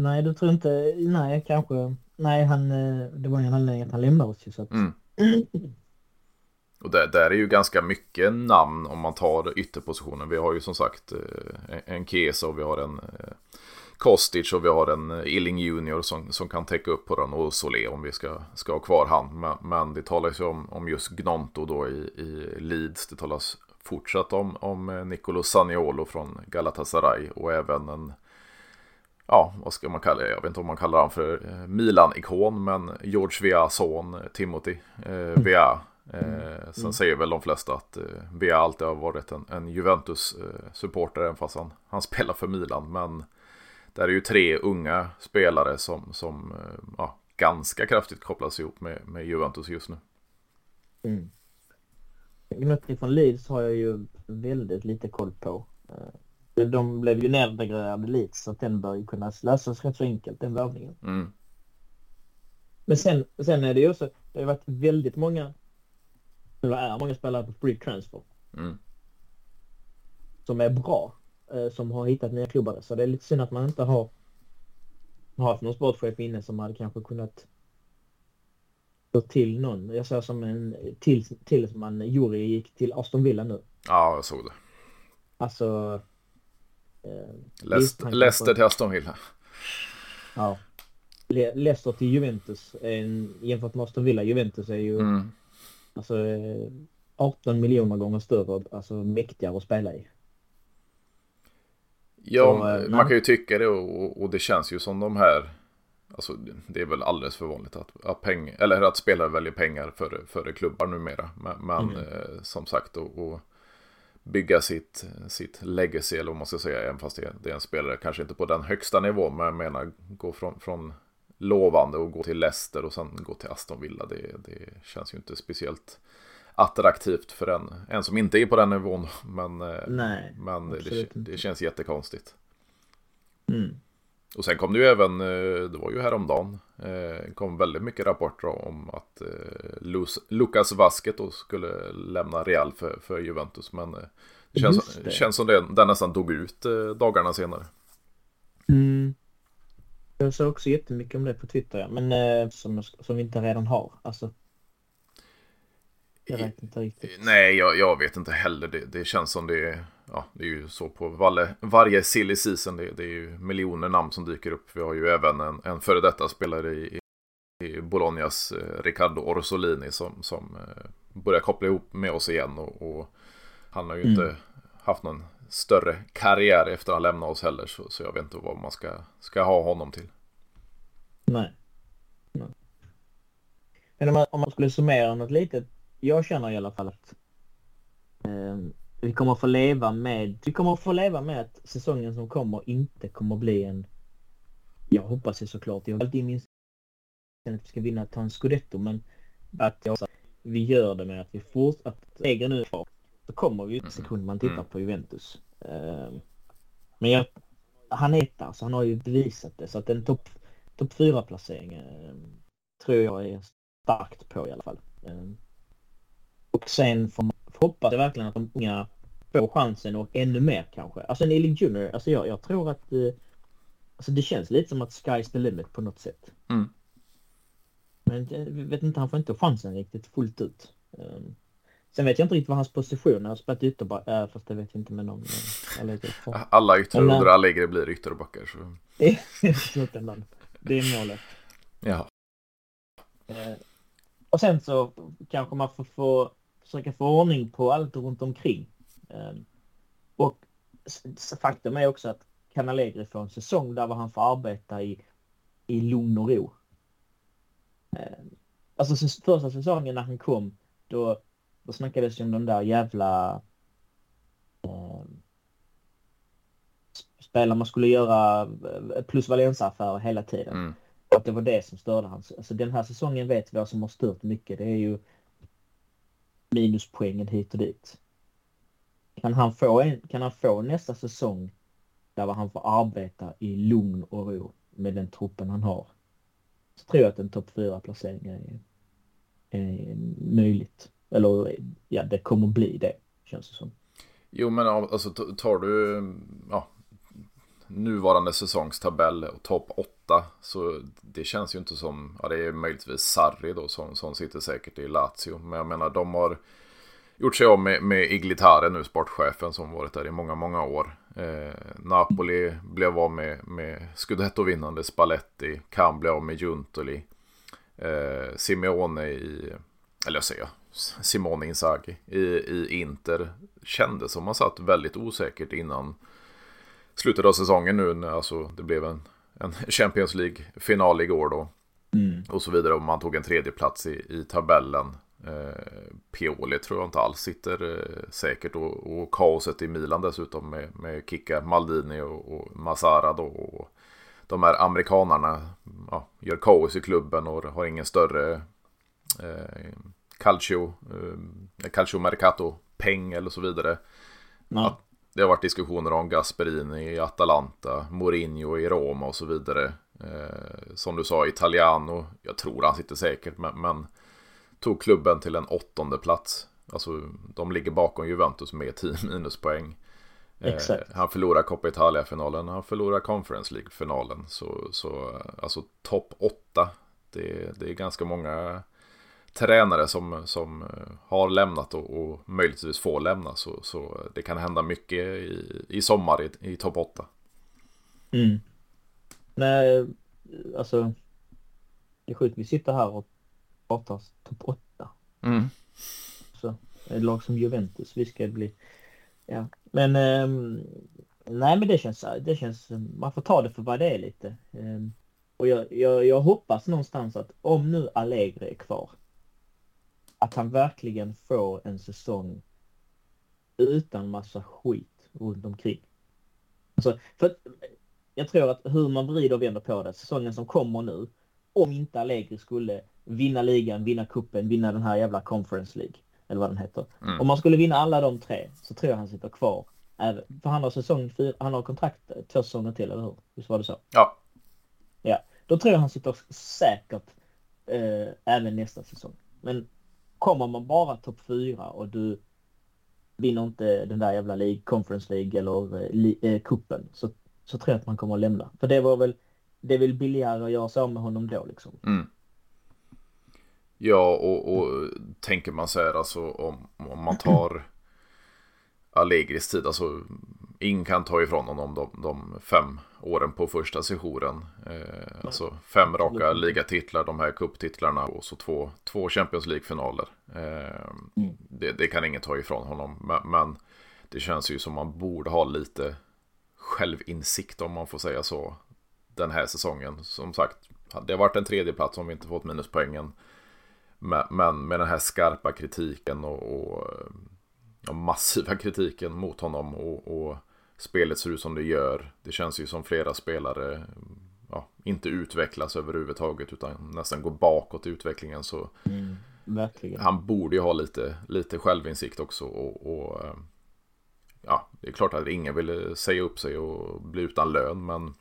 Nej, du tror inte, nej kanske, nej han, eh, det var ingen anledning att han lämnade oss ju så att... Mm. Och där, där är ju ganska mycket namn om man tar ytterpositionen. Vi har ju som sagt eh, en Kesa och vi har en eh, Kostic och vi har en Illing Junior som, som kan täcka upp på den och Solé om vi ska, ska ha kvar han. Men, men det talas ju om, om just Gnonto då i, i Leeds. Det talas fortsatt om, om Nicolo Saniolo från Galatasaray och även en ja, vad ska man kalla det? Jag vet inte om man kallar honom för Milan-ikon, men George Vias son Timothy eh, Via Eh, sen mm. säger väl de flesta att eh, vi alltid har varit en, en Juventus-supporter, även fast han, han spelar för Milan. Men det är ju tre unga spelare som, som eh, ja, ganska kraftigt kopplas ihop med, med Juventus just nu. Mm. Gnutting från Leeds har jag ju väldigt lite koll på. De blev ju nedgraderade Leeds så att den bör ju kunna lösas rätt så enkelt, den värvningen. Mm. Men sen, sen är det ju också, det har varit väldigt många det är många spelare på free transfer. Mm. Som är bra. Eh, som har hittat nya klubbar. Så det är lite synd att man inte har haft någon sportchef inne som hade kanske kunnat gå till någon. Jag ser som en till, till som man Juri gick till Aston Villa nu. Ja, jag såg det. Alltså. Eh, Leicester till Aston Villa. Ja. Le Leicester till Juventus en, jämfört med Aston Villa. Juventus är ju Mm. alltså, eh, 18 miljoner gånger större, alltså mäktigare att spela i. Ja, Så, eh, man kan ju tycka det och, och det känns ju som de här Alltså det är väl alldeles för vanligt att, att, peng, eller att spelare väljer pengar före, före klubbar numera. Men, men Mm. eh, som sagt att och bygga sitt, sitt legacy eller vad man ska säga. Även fast det, det är en spelare kanske inte på den högsta nivån. Men jag menar gå från, från lovande och gå till Leicester och sen gå till Aston Villa. Det, det känns ju inte speciellt attraktivt för en, en som inte är på den nivån. Men, eh, Nej, men det, det känns jättekonstigt. Mm. Och sen kom det ju även, eh, det var ju häromdagen, eh, kom väldigt mycket rapporter om att eh, Lucas Vasquez då skulle lämna Real för, för Juventus. Men det känns, det. känns som det, den nästan dog ut dagarna senare. Mm. Jag såg också jättemycket om det på Twitter, men som, som vi inte redan har. Alltså, jag vet inte riktigt. Nej, jag, jag vet inte heller. Det, det känns som det är, ja, det är ju så på varje, varje silly season. Det, det är ju miljoner namn som dyker upp. Vi har ju även en, en före detta spelare i, i Bolognas eh, Riccardo Orsolini som, som eh, börjar koppla ihop med oss igen. Och, och han har ju Mm. inte haft någon större karriär efter att ha lämnat oss heller. Så, så jag vet inte vad man ska, ska ha honom till. Nej. Nej. Men om man, om man skulle summera något litet. Jag känner i alla fall att eh, vi kommer få leva med, vi kommer få leva med att säsongen som kommer inte kommer bli en, jag hoppas ju såklart, jag har alltid i min att vi ska vinna, ta en scudetto, men att jag vi gör det med att vi fort, att lägger nu kvar, så kommer vi ju till sekund man tittar Mm. på Juventus. Eh, men jag, han är etta, så han har ju bevisat det, så att en topp topp fyra placering eh, tror jag är starkt på i alla fall. Eh, och sen får man hoppas jag verkligen att de unga får chansen och ännu mer kanske. Alltså en Ellie Junior, alltså jag, jag tror att eh, alltså det känns lite som att sky's the limit på något sätt. Mm. Men eh, vet inte, han får inte chansen riktigt fullt ut. Eh, sen vet jag inte riktigt vad hans position är. Spelat ytterback, äh, fast det vet jag inte med någon. eh, Eller, Alla yttre Men, under Allegri blir ytterbackar. Så. Slutändan. Det är målet. Ja. Eh, och sen så kanske man får få, försöka få ordning på allt runt omkring. Eh, och faktum är också att kan Allegri få en säsong där han får arbeta i, i lugn och ro. Eh, alltså första säsongen när han kom, då, då snackades det om de där jävla eh, spelare man skulle göra eh, plus Valencia-affärer hela tiden. Mm. Att det var det som störde hans. Alltså den här säsongen vet vi vad som har stört mycket. Det är ju minuspoängen hit och dit. Kan han få, en, kan han få nästa säsong där han får arbeta i lugn och ro med den truppen han har. Så tror jag att en topp 4 placering är, är möjligt. Eller ja, det kommer bli det känns det som. Jo men alltså tar du ja, nuvarande säsongstabell och topp 8 så det känns ju inte som, ja det är möjligtvis Sarri då som, som sitter säkert i Lazio. Men jag menar de har gjort sig av med, med Iglitare nu, sportchefen som varit där i många, många år. Eh, Napoli blev av med, med Scudetto-vinnande Spalletti, kan bli av med Juntoli. Eh, Simeone i, eller jag säger Simone Inzaghi i, i Inter kändes som man satt väldigt osäkert innan slutet av säsongen nu när alltså, det blev en, en Champions League-final igår då. Mm. Och så vidare och man tog en tredje plats i, i tabellen. Eh, Pioli tror jag inte alls sitter eh, säkert och, och kaoset i Milan dessutom med, med Kika Maldini och, och Massara då. Och de här amerikanarna ja, gör kaos i klubben och har ingen större eh, calcio, eh, calcio mercato peng eller så vidare. Ja. Det har varit diskussioner om Gasperini i Atalanta, Mourinho i Roma och så vidare. Eh, som du sa, Italiano, jag tror han sitter säkert, men, men tog klubben till en åttonde plats. Alltså, de ligger bakom Juventus med 10 minuspoäng. Eh, Exakt. han förlorar Coppa Italia-finalen, han förlorar Conference League-finalen. Så, så alltså topp 8, det, det är ganska många tränare som, som eh, har lämnat och, och möjligtvis får lämna. Så, så det kan hända mycket i, i sommar i, i topp 8. Mm. Nej, alltså Det är sjukt, vi sitter här och pratar topp 8. Mm. Så ett lag som Juventus, vi ska bli... Ja, men... ehm, nej, men det känns, det känns... Man får ta det för vad det är lite. Ehm, och jag, jag, jag hoppas någonstans att om nu Allegri är kvar, att han verkligen får en säsong utan massa skit runt omkring. Alltså, för jag tror att hur man vrider och vänder på det, säsongen som kommer nu, om inte Allegri skulle vinna ligan, vinna kuppen, vinna den här jävla Conference League, eller vad den heter. Mm. Om man skulle vinna alla de tre så tror jag han sitter kvar. För han har säsong fyra, han har kontrakt två säsonger till, eller hur? Visst var det så? Ja. Ja, då tror jag han sitter säkert eh, även nästa säsong. Men kommer man bara topp fyra och du vinner inte den där jävla League, Conference League eller eh, eh, kuppen så, så tror jag att man kommer att lämna. För det var väl, det är väl billigare att göra så med honom då liksom. Mm. Ja, och, och tänker man så här, alltså om, om man tar Allegris tid, alltså ingen kan ta ifrån honom de, de fem åren på första sessionen. Eh, alltså fem raka ligatitlar, de här kupptitlarna och så två, två Champions League-finaler. Eh, Mm. det, det kan ingen ta ifrån honom, men, men det känns ju som man borde ha lite självinsikt om man får säga så den här säsongen. Som sagt, det har varit en tredje plats om vi inte fått minuspoängen. Men, men med den här skarpa kritiken och, och ja, massiva kritiken mot honom och, och spelet ser ut som det gör. Det känns ju som flera spelare ja, inte utvecklas överhuvudtaget utan nästan går bakåt i utvecklingen. Så Mm, han borde ju ha lite, lite självinsikt också. Och, och eh, ja, det är klart att ingen vill säga upp sig och bli utan lön. Men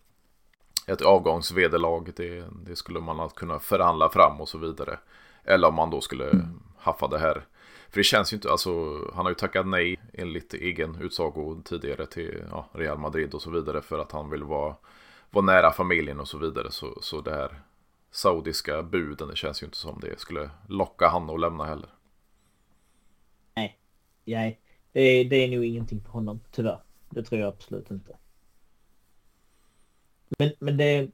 ett avgångsvederlag, det, det skulle man kunna förhandla fram och så vidare. Eller om man då skulle haffa det här. För det känns ju inte, alltså han har ju tackat nej enligt egen utsago tidigare till ja, Real Madrid och så vidare för att han vill vara, vara nära familjen och så vidare. Så, så det här saudiska buden, det känns ju inte som det skulle locka han att lämna heller. Nej, det är, det är nog ingenting för honom, tyvärr. Det tror jag absolut inte. Men, men det...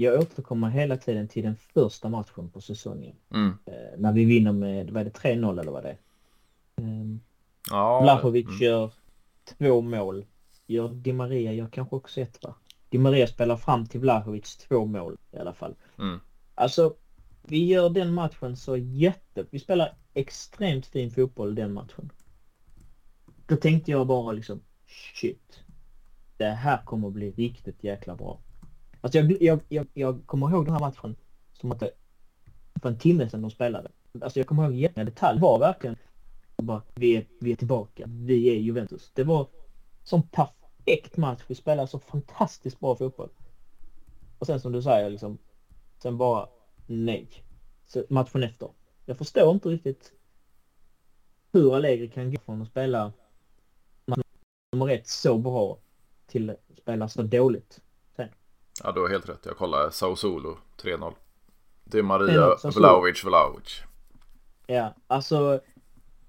Jag återkommer hela tiden till den första matchen på säsongen. Mm. Eh, när vi vinner med, vad är det, 3-0 eller vad det är? Um, Ja, Vlahovic mm. gör två mål. Gör Di Maria gör kanske också ett va? Di Maria spelar fram till Vlahovic två mål i alla fall. Mm. Alltså, vi gör den matchen så jätte... Vi spelar extremt fin fotboll den matchen. Då tänkte jag bara liksom, shit. Det här kommer att bli riktigt jäkla bra. Alltså jag, jag, jag, jag kommer ihåg den här matchen som att det för en timme sedan de spelade. Alltså jag kommer ihåg en detalj var verkligen bara, vi är, vi är tillbaka. Vi är Juventus. Det var sån perfekt match. Vi spelade så fantastiskt bra fotboll. Och sen som du säger liksom, sen bara nej. Så matchen efter. Jag förstår inte riktigt hur Allegri kan gå från att spela nummer ett så bra till att spela så dåligt. Ja, du har helt rätt. Jag kollar Sao Solo 3-0. Det är Maria 3-0, Sassuolo. Vlahovic Vlahovic. Ja, alltså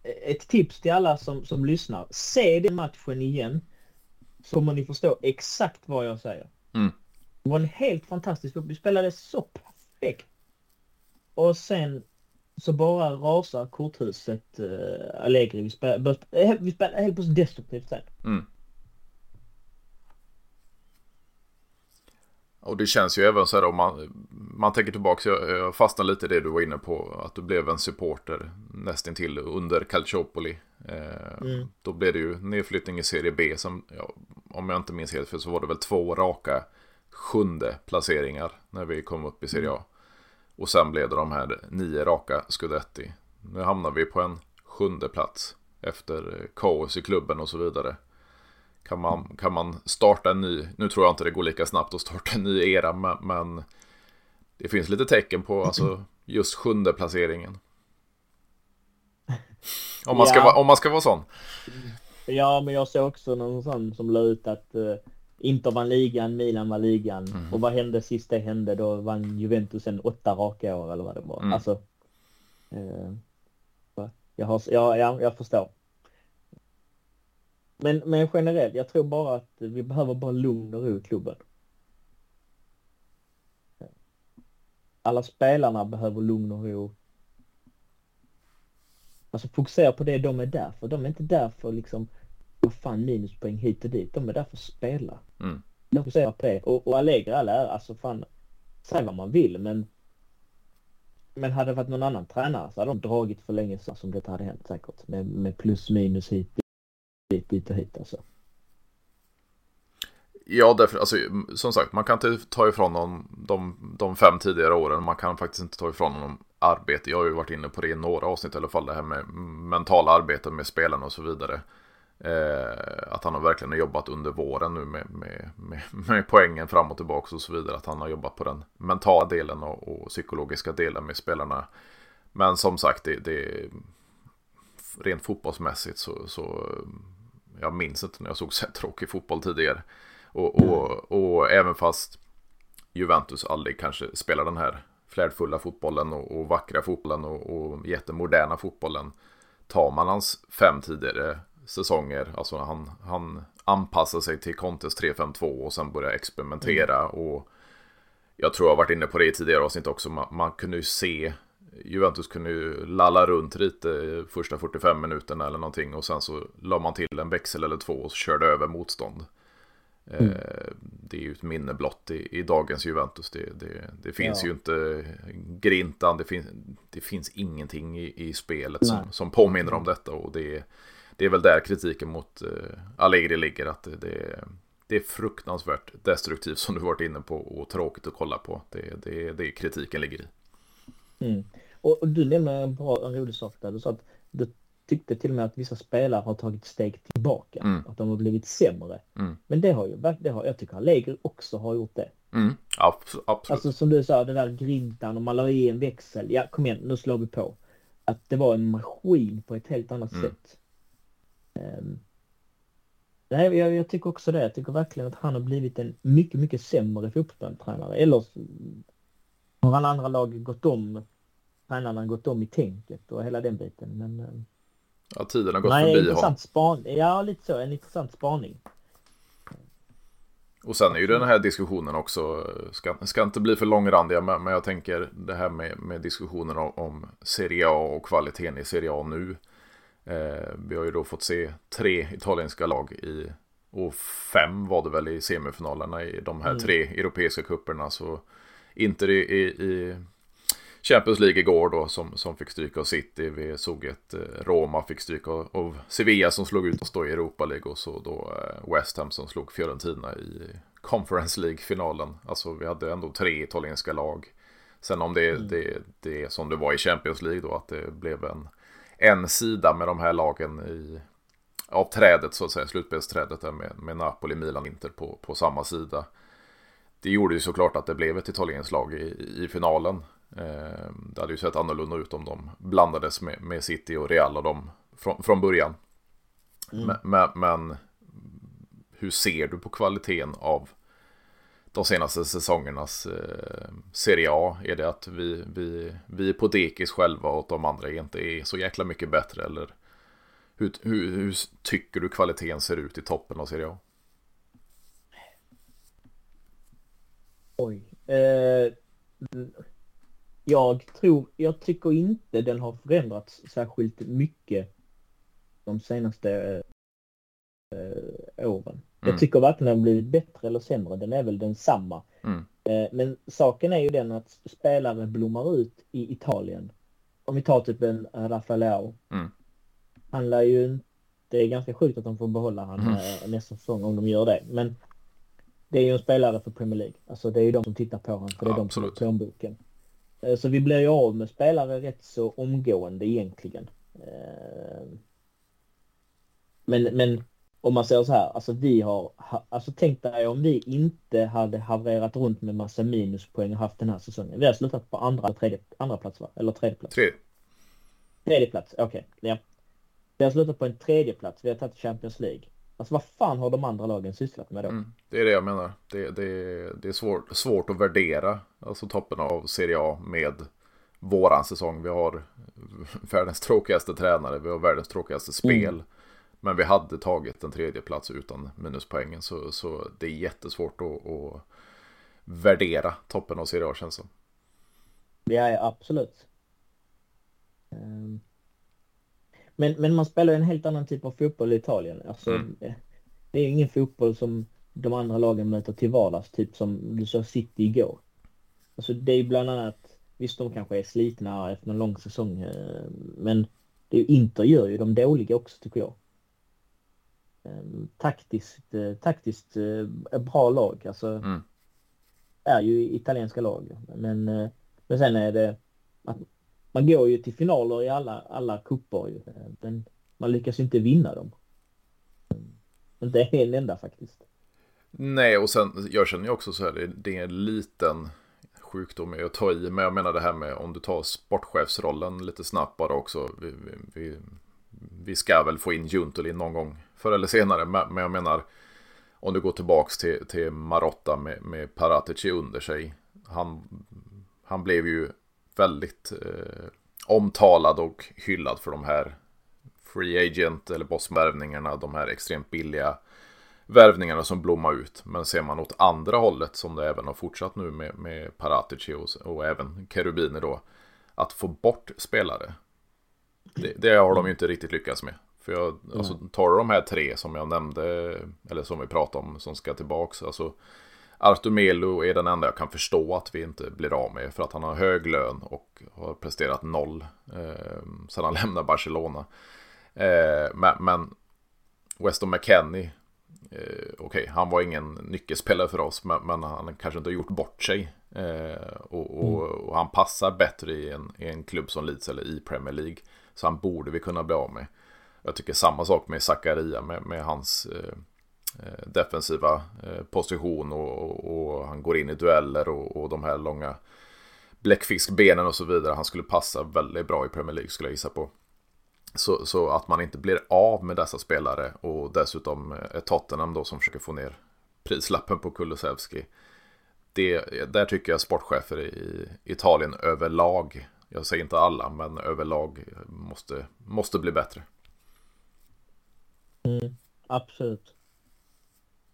ett tips till alla som, som lyssnar. Se den matchen igen. Så kommer ni förstå exakt vad jag säger. Mm. Det var en helt fantastisk Vi spelade så perfekt. Och sen så bara rasar korthuset uh, Allegri. Vi spelade, vi spelade helt plötsligt destruktivt sen. Mm. Och det känns ju även så här om man, man tänker tillbaka, jag, jag fastnar lite i det du var inne på, att du blev en supporter nästintill under Calciopoli. Eh, Mm. Då blev det ju nedflyttning i Serie B, som, ja, om jag inte minns helt fel så var det väl två raka sjunde placeringar när vi kom upp i Serie A. Och sen blev det de här nio raka Scudetti. Nu hamnar vi på en sjunde plats efter eh, kaos i klubben och så vidare. Kan man, kan man starta en ny, nu tror jag inte det går lika snabbt att starta en ny era, men, men det finns lite tecken på alltså, just sjunde placeringen. Om man, ska, Ja. vara- om man ska vara sån. Ja, men jag såg också någon sån som la ut att uh, Inter vann ligan, Milan vann ligan. Mm. Och vad hände sist det hände? Då vann Juventus en åtta raka år eller vad det var. Mm. Alltså. va? jag, har, ja, ja, jag förstår. Men, men generellt, jag tror bara att vi behöver bara lugn och ro i klubben. alla spelarna behöver lugn och ro. Alltså fokusera på det de är där för. De är inte där för liksom, vad fan minuspoäng hit och dit. De är där för att spela. Mm. De fokuserar på det. Och, och Allegri all ära, alltså fan, säg vad man vill men men hade det varit någon annan tränare så hade de dragit för länge sedan som det hade hänt säkert. Med, med plus minus hit, dit, dit och hit alltså. Ja, därför, alltså, som sagt, man kan inte ta ifrån honom de, de fem tidigare åren. Man kan faktiskt inte ta ifrån honom arbete. Jag har ju varit inne på det i några avsnitt i alla fall. Det här med mentala arbete med spelarna och så vidare. Eh, att han har verkligen jobbat under våren nu med, med, med, med, poängen fram och tillbaka och så vidare. Att han har jobbat på den mentala delen och, och psykologiska delen med spelarna. Men som sagt, det, det rent fotbollsmässigt så, så jag minns inte när jag såg så tråkig fotboll tidigare. Och, och, och även fast Juventus aldrig kanske spelar den här flärdfulla fotbollen och, och vackra fotbollen och, och jättemoderna fotbollen. Tar man hans fem tidigare säsonger, alltså han, han anpassar sig till Contes 3-5-2 och sen börjar experimentera. Mm. Och jag tror jag varit inne på det i tidigare avsnitt också, man, man kunde ju se Juventus kunde ju lalla runt lite första 45 minuterna eller någonting och sen så la man till en växel eller två och körde över motstånd. Mm. Eh, det är ju ett minne blott i, i dagens Juventus. Det, det, det finns ja. ju inte grintan, det, finns, det finns ingenting i, i spelet som, som påminner om detta. Och det, det är väl där kritiken mot uh, Allegri ligger. Att det, det, det är fruktansvärt destruktivt som du varit inne på och tråkigt att kolla på. Det, det, det är kritiken ligger i. Mm. Och, och, du nämner en bra en rolig sak där. Du sa att du tyckte till och med att vissa spelare har tagit steg tillbaka. Mm. Att de har blivit sämre. Mm. Men det har ju, det har, jag tycker Allegri också har gjort det. Mm. Absolut. Alltså som du sa, det där grintan och man la i en växel. Ja, kom igen, nu slår vi på. Att det var en maskin på ett helt annat mm. sätt. Um, nej, jag, jag, tycker också det. Jag tycker verkligen att han har blivit en mycket, mycket sämre fotbollstränare. Eller har alla andra lag gått om, tränarna gått om i tänket och hela den biten. Men ehm, Ja, tiden har gått Nej, förbi span Ja, lite så. En intressant spaning. Och sen är ju den här diskussionen också, ska, ska inte bli för långrandiga, men, men jag tänker det här med, med diskussionen om, om Serie A och kvaliteten i Serie A nu. Eh, vi har ju då fått se tre italienska lag i, och fem var det väl i semifinalerna i de här mm. tre europeiska kupperna. Så Inter i, i, i Champions League igår då som, som fick stryka av City. Vi såg ett eh, Roma fick stryka av Sevilla som slog ut oss då i Europa League och så då eh, West Ham som slog Fiorentina i Conference League-finalen. Alltså vi hade ändå tre italienska lag. Sen om det, mm. det, det är som det var i Champions League då att det blev en, en sida med de här lagen i, av trädet så att säga, slutspelsträdet där med, med Napoli, Milan, Inter på, på samma sida. Det gjorde ju såklart att det blev ett italienskt lag i, i finalen. Eh, det hade ju sett annorlunda ut om de blandades med, med City och Real och dem från, från början. Mm. Men, men, hur ser du på kvaliteten av de senaste säsongernas eh, Serie A? Är det att vi, vi, vi är på dekis själva och de andra inte är så jäkla mycket bättre? Eller hur, hur, hur tycker du kvaliteten ser ut i toppen av Serie A? Oj. Eh, jag tror, jag tycker inte den har förändrats särskilt mycket de senaste äh, åren. Mm. Jag tycker varken den har blivit bättre eller sämre, den är väl densamma. Mm. Äh, men saken är ju den att spelare blommar ut i Italien. Om vi tar typ en Raffaelao. Mm. Han lär ju det är ganska sjukt att de får behålla han mm. Äh, nästa säsong om de gör det. Men det är ju en spelare för Premier League. Alltså det är ju de som tittar på honom för det är ja, de som har plånboken. Eh, så vi blir ju av med spelare rätt så omgående egentligen. Eh, men, men om man säger så här, alltså vi har, alltså tänk dig om vi inte hade havererat runt med massa minuspoäng och haft den här säsongen. Vi har slutat på andra, tredje, andra plats va? Eller tredje plats? Tredje. Tredje plats, okej. Okay. Ja. Vi har slutat på en tredje plats. vi har tagit Champions League. Alltså vad fan har de andra lagen sysslat med då? Mm, det är det jag menar. Det, det, det är svårt, svårt att värdera alltså toppen av Serie A med våran säsong. Vi har världens tråkigaste tränare, vi har världens tråkigaste spel. Mm. Men vi hade tagit en tredje plats utan minuspoängen. Så, så det är jättesvårt att, att värdera toppen av Serie A känns som. Ja, absolut. Ehm, men, men man spelar ju en helt annan typ av fotboll i Italien. Alltså, mm. Det är ingen fotboll som de andra lagen möter till vardags, typ som du sa City igår. Alltså det är bland annat, visst de kanske är slitna efter en lång säsong, eh, men det är, Inter gör ju de dåliga också tycker jag. Ehm, taktiskt, eh, taktiskt eh, bra lag, alltså mm. är ju italienska lag. Men, men sen är det att man går ju till finaler i alla, alla kupper men man lyckas inte vinna dem. Inte en enda faktiskt. Nej, och sen jag känner ju också så här, det, är en liten sjukdom att ta i. Men jag menar det här med om du tar sportchefsrollen lite snabbt bara också. Vi, vi, vi ska väl få in Juntolin någon gång förr eller senare. Men jag menar om du går tillbaks till, till Marotta med, med Paratici under sig. Han, han blev ju väldigt eh, omtalad och hyllad för de här free agent eller bossvärvningarna. De här extremt billiga värvningarna som blommar ut. Men ser man åt andra hållet som det även har fortsatt nu med, med Paratici och, och även Kerubini då. Att få bort spelare. Det, det har de ju inte riktigt lyckats med. För jag, mm. alltså, tar de här tre som jag nämnde, eller som vi pratade om, som ska tillbaks. Alltså, Artur Melo är den enda jag kan förstå att vi inte blir av med. För att han har hög lön och har presterat noll eh, sedan han lämnar Barcelona. Eh, men, men Weston McKennie eh, okej, okay, han var ingen nyckelspelare för oss, men, men han kanske inte har gjort bort sig. Eh, och, och, mm. och, han passar bättre i en, i en klubb som Leeds eller i Premier League. Så han borde vi kunna bli av med. Jag tycker samma sak med Zakaria, med, med hans eh Eh, defensiva eh, position och, och, han går in i dueller och, och de här långa bläckfiskbenen och så vidare. Han skulle passa väldigt bra i Premier League skulle jag gissa på. Så, så, att man inte blir av med dessa spelare och dessutom eh, Tottenham då som försöker få ner prislappen på Kulusevski. Det, där tycker jag sportchefer i Italien överlag, jag säger inte alla, men överlag måste, måste bli bättre. Mm, absolut.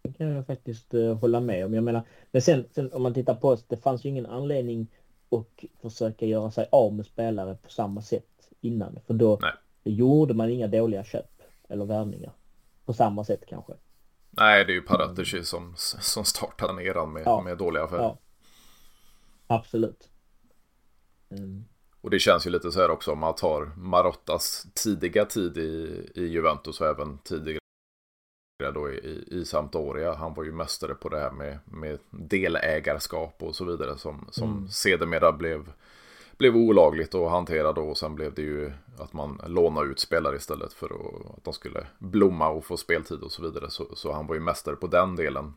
Det kan jag faktiskt uh, hålla med om. Jag menar, men sen, sen om man tittar på oss, det fanns ju ingen anledning att försöka göra sig av med spelare på samma sätt innan. För då, Nej gjorde man inga dåliga köp eller värvningar. På samma sätt kanske. Nej, det är ju Paratici som, som startar den eran med, ja. med dåliga affärer. Ja. Absolut. Mm. Och det känns ju lite så här också om man tar Marottas tidiga tid i, i Juventus och även tidigare då i, i Sampdoria. Han var ju mästare på det här med, med delägarskap och så vidare som, som mm. sedermera blev blev olagligt att hantera då och sen blev det ju att man lånade ut spelare istället för att, de skulle blomma och få speltid och så vidare. Så, så han var ju mästare på den delen.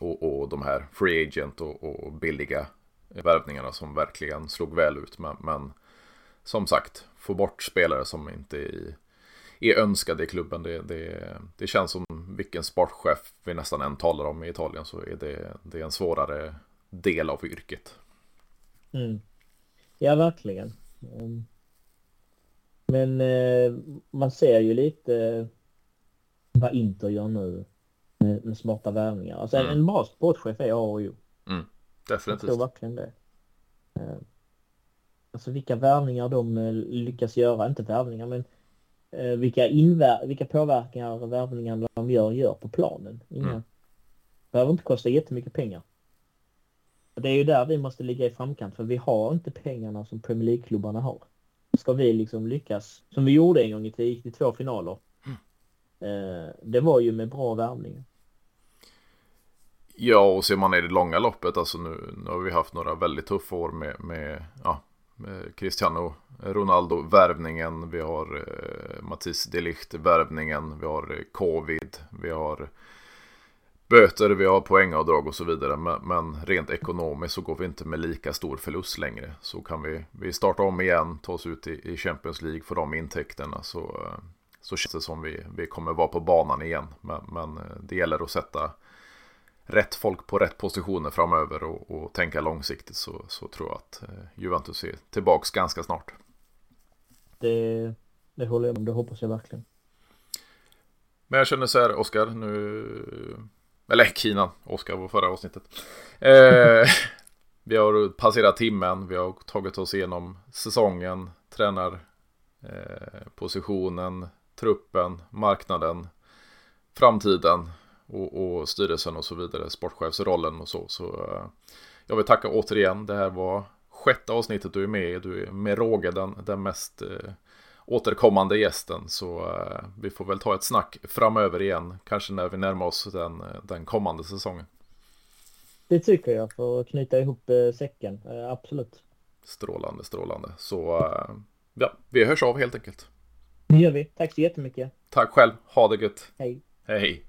Och, och de här free agent och, och billiga värvningarna som verkligen slog väl ut. Men, men, som sagt, få bort spelare som inte är, är önskade i klubben. Det, det, det känns som vilken sportchef vi nästan än talar om i Italien så är det, det är en svårare del av yrket. Mm. Ja, verkligen. Ehm, men eh, man ser ju lite vad Inter gör nu med, med smarta värvningar. Alltså mm. en bra sportchef är A och O. Mm, definitivt. Jag tror verkligen det. Ehm, alltså vilka värvningar de eh, lyckas göra, inte värvningar men eh, vilka, inver vilka påverkningar värvningar de gör, gör på planen. Inga, mm. behöver inte kosta jättemycket pengar. Det är ju där vi måste ligga i framkant för vi har inte pengarna som Premier League-klubbarna har. Ska vi liksom lyckas, som vi gjorde en gång i tiden, gick till två finaler. Mm. Eh, det var ju med bra värvningar. Ja, och ser man i det långa loppet, alltså nu, nu har vi haft några väldigt tuffa år med, med, ja, Eh, Cristiano Ronaldo-värvningen, vi har eh, Matisse Delicht-värvningen, vi har eh, covid, vi har böter, vi har poängavdrag och så vidare. Men, men, rent ekonomiskt så går vi inte med lika stor förlust längre. Så kan vi, vi starta om igen, ta oss ut i, i Champions League, för de intäkterna. Så, eh, så känns det som vi, vi kommer vara på banan igen. Men, men eh, det gäller att sätta rätt folk på rätt positioner framöver och, och tänka långsiktigt så, så tror jag att eh, Juventus är tillbaks ganska snart. Det, det håller jag med det hoppas jag verkligen. Men jag känner så här, Oskar, nu eller Kina, Oskar var förra avsnittet. Eh, vi har passerat timmen, vi har tagit oss igenom säsongen, tränarpositionen, eh, truppen, marknaden, framtiden och, och styrelsen och så vidare, sportchefsrollen och så. Så eh, jag vill tacka återigen. Det här var sjätte avsnittet du är med i. Du är med råge den, den mest eh, återkommande gästen. Så eh, vi får väl ta ett snack framöver igen. Kanske när vi närmar oss den, den kommande säsongen. Det tycker jag för att knyta ihop eh, säcken. Eh, absolut. Strålande, strålande. Så eh, ja, vi hörs av helt enkelt. Det gör vi. Tack så jättemycket. Tack själv. Ha det gött. Hej. Hej.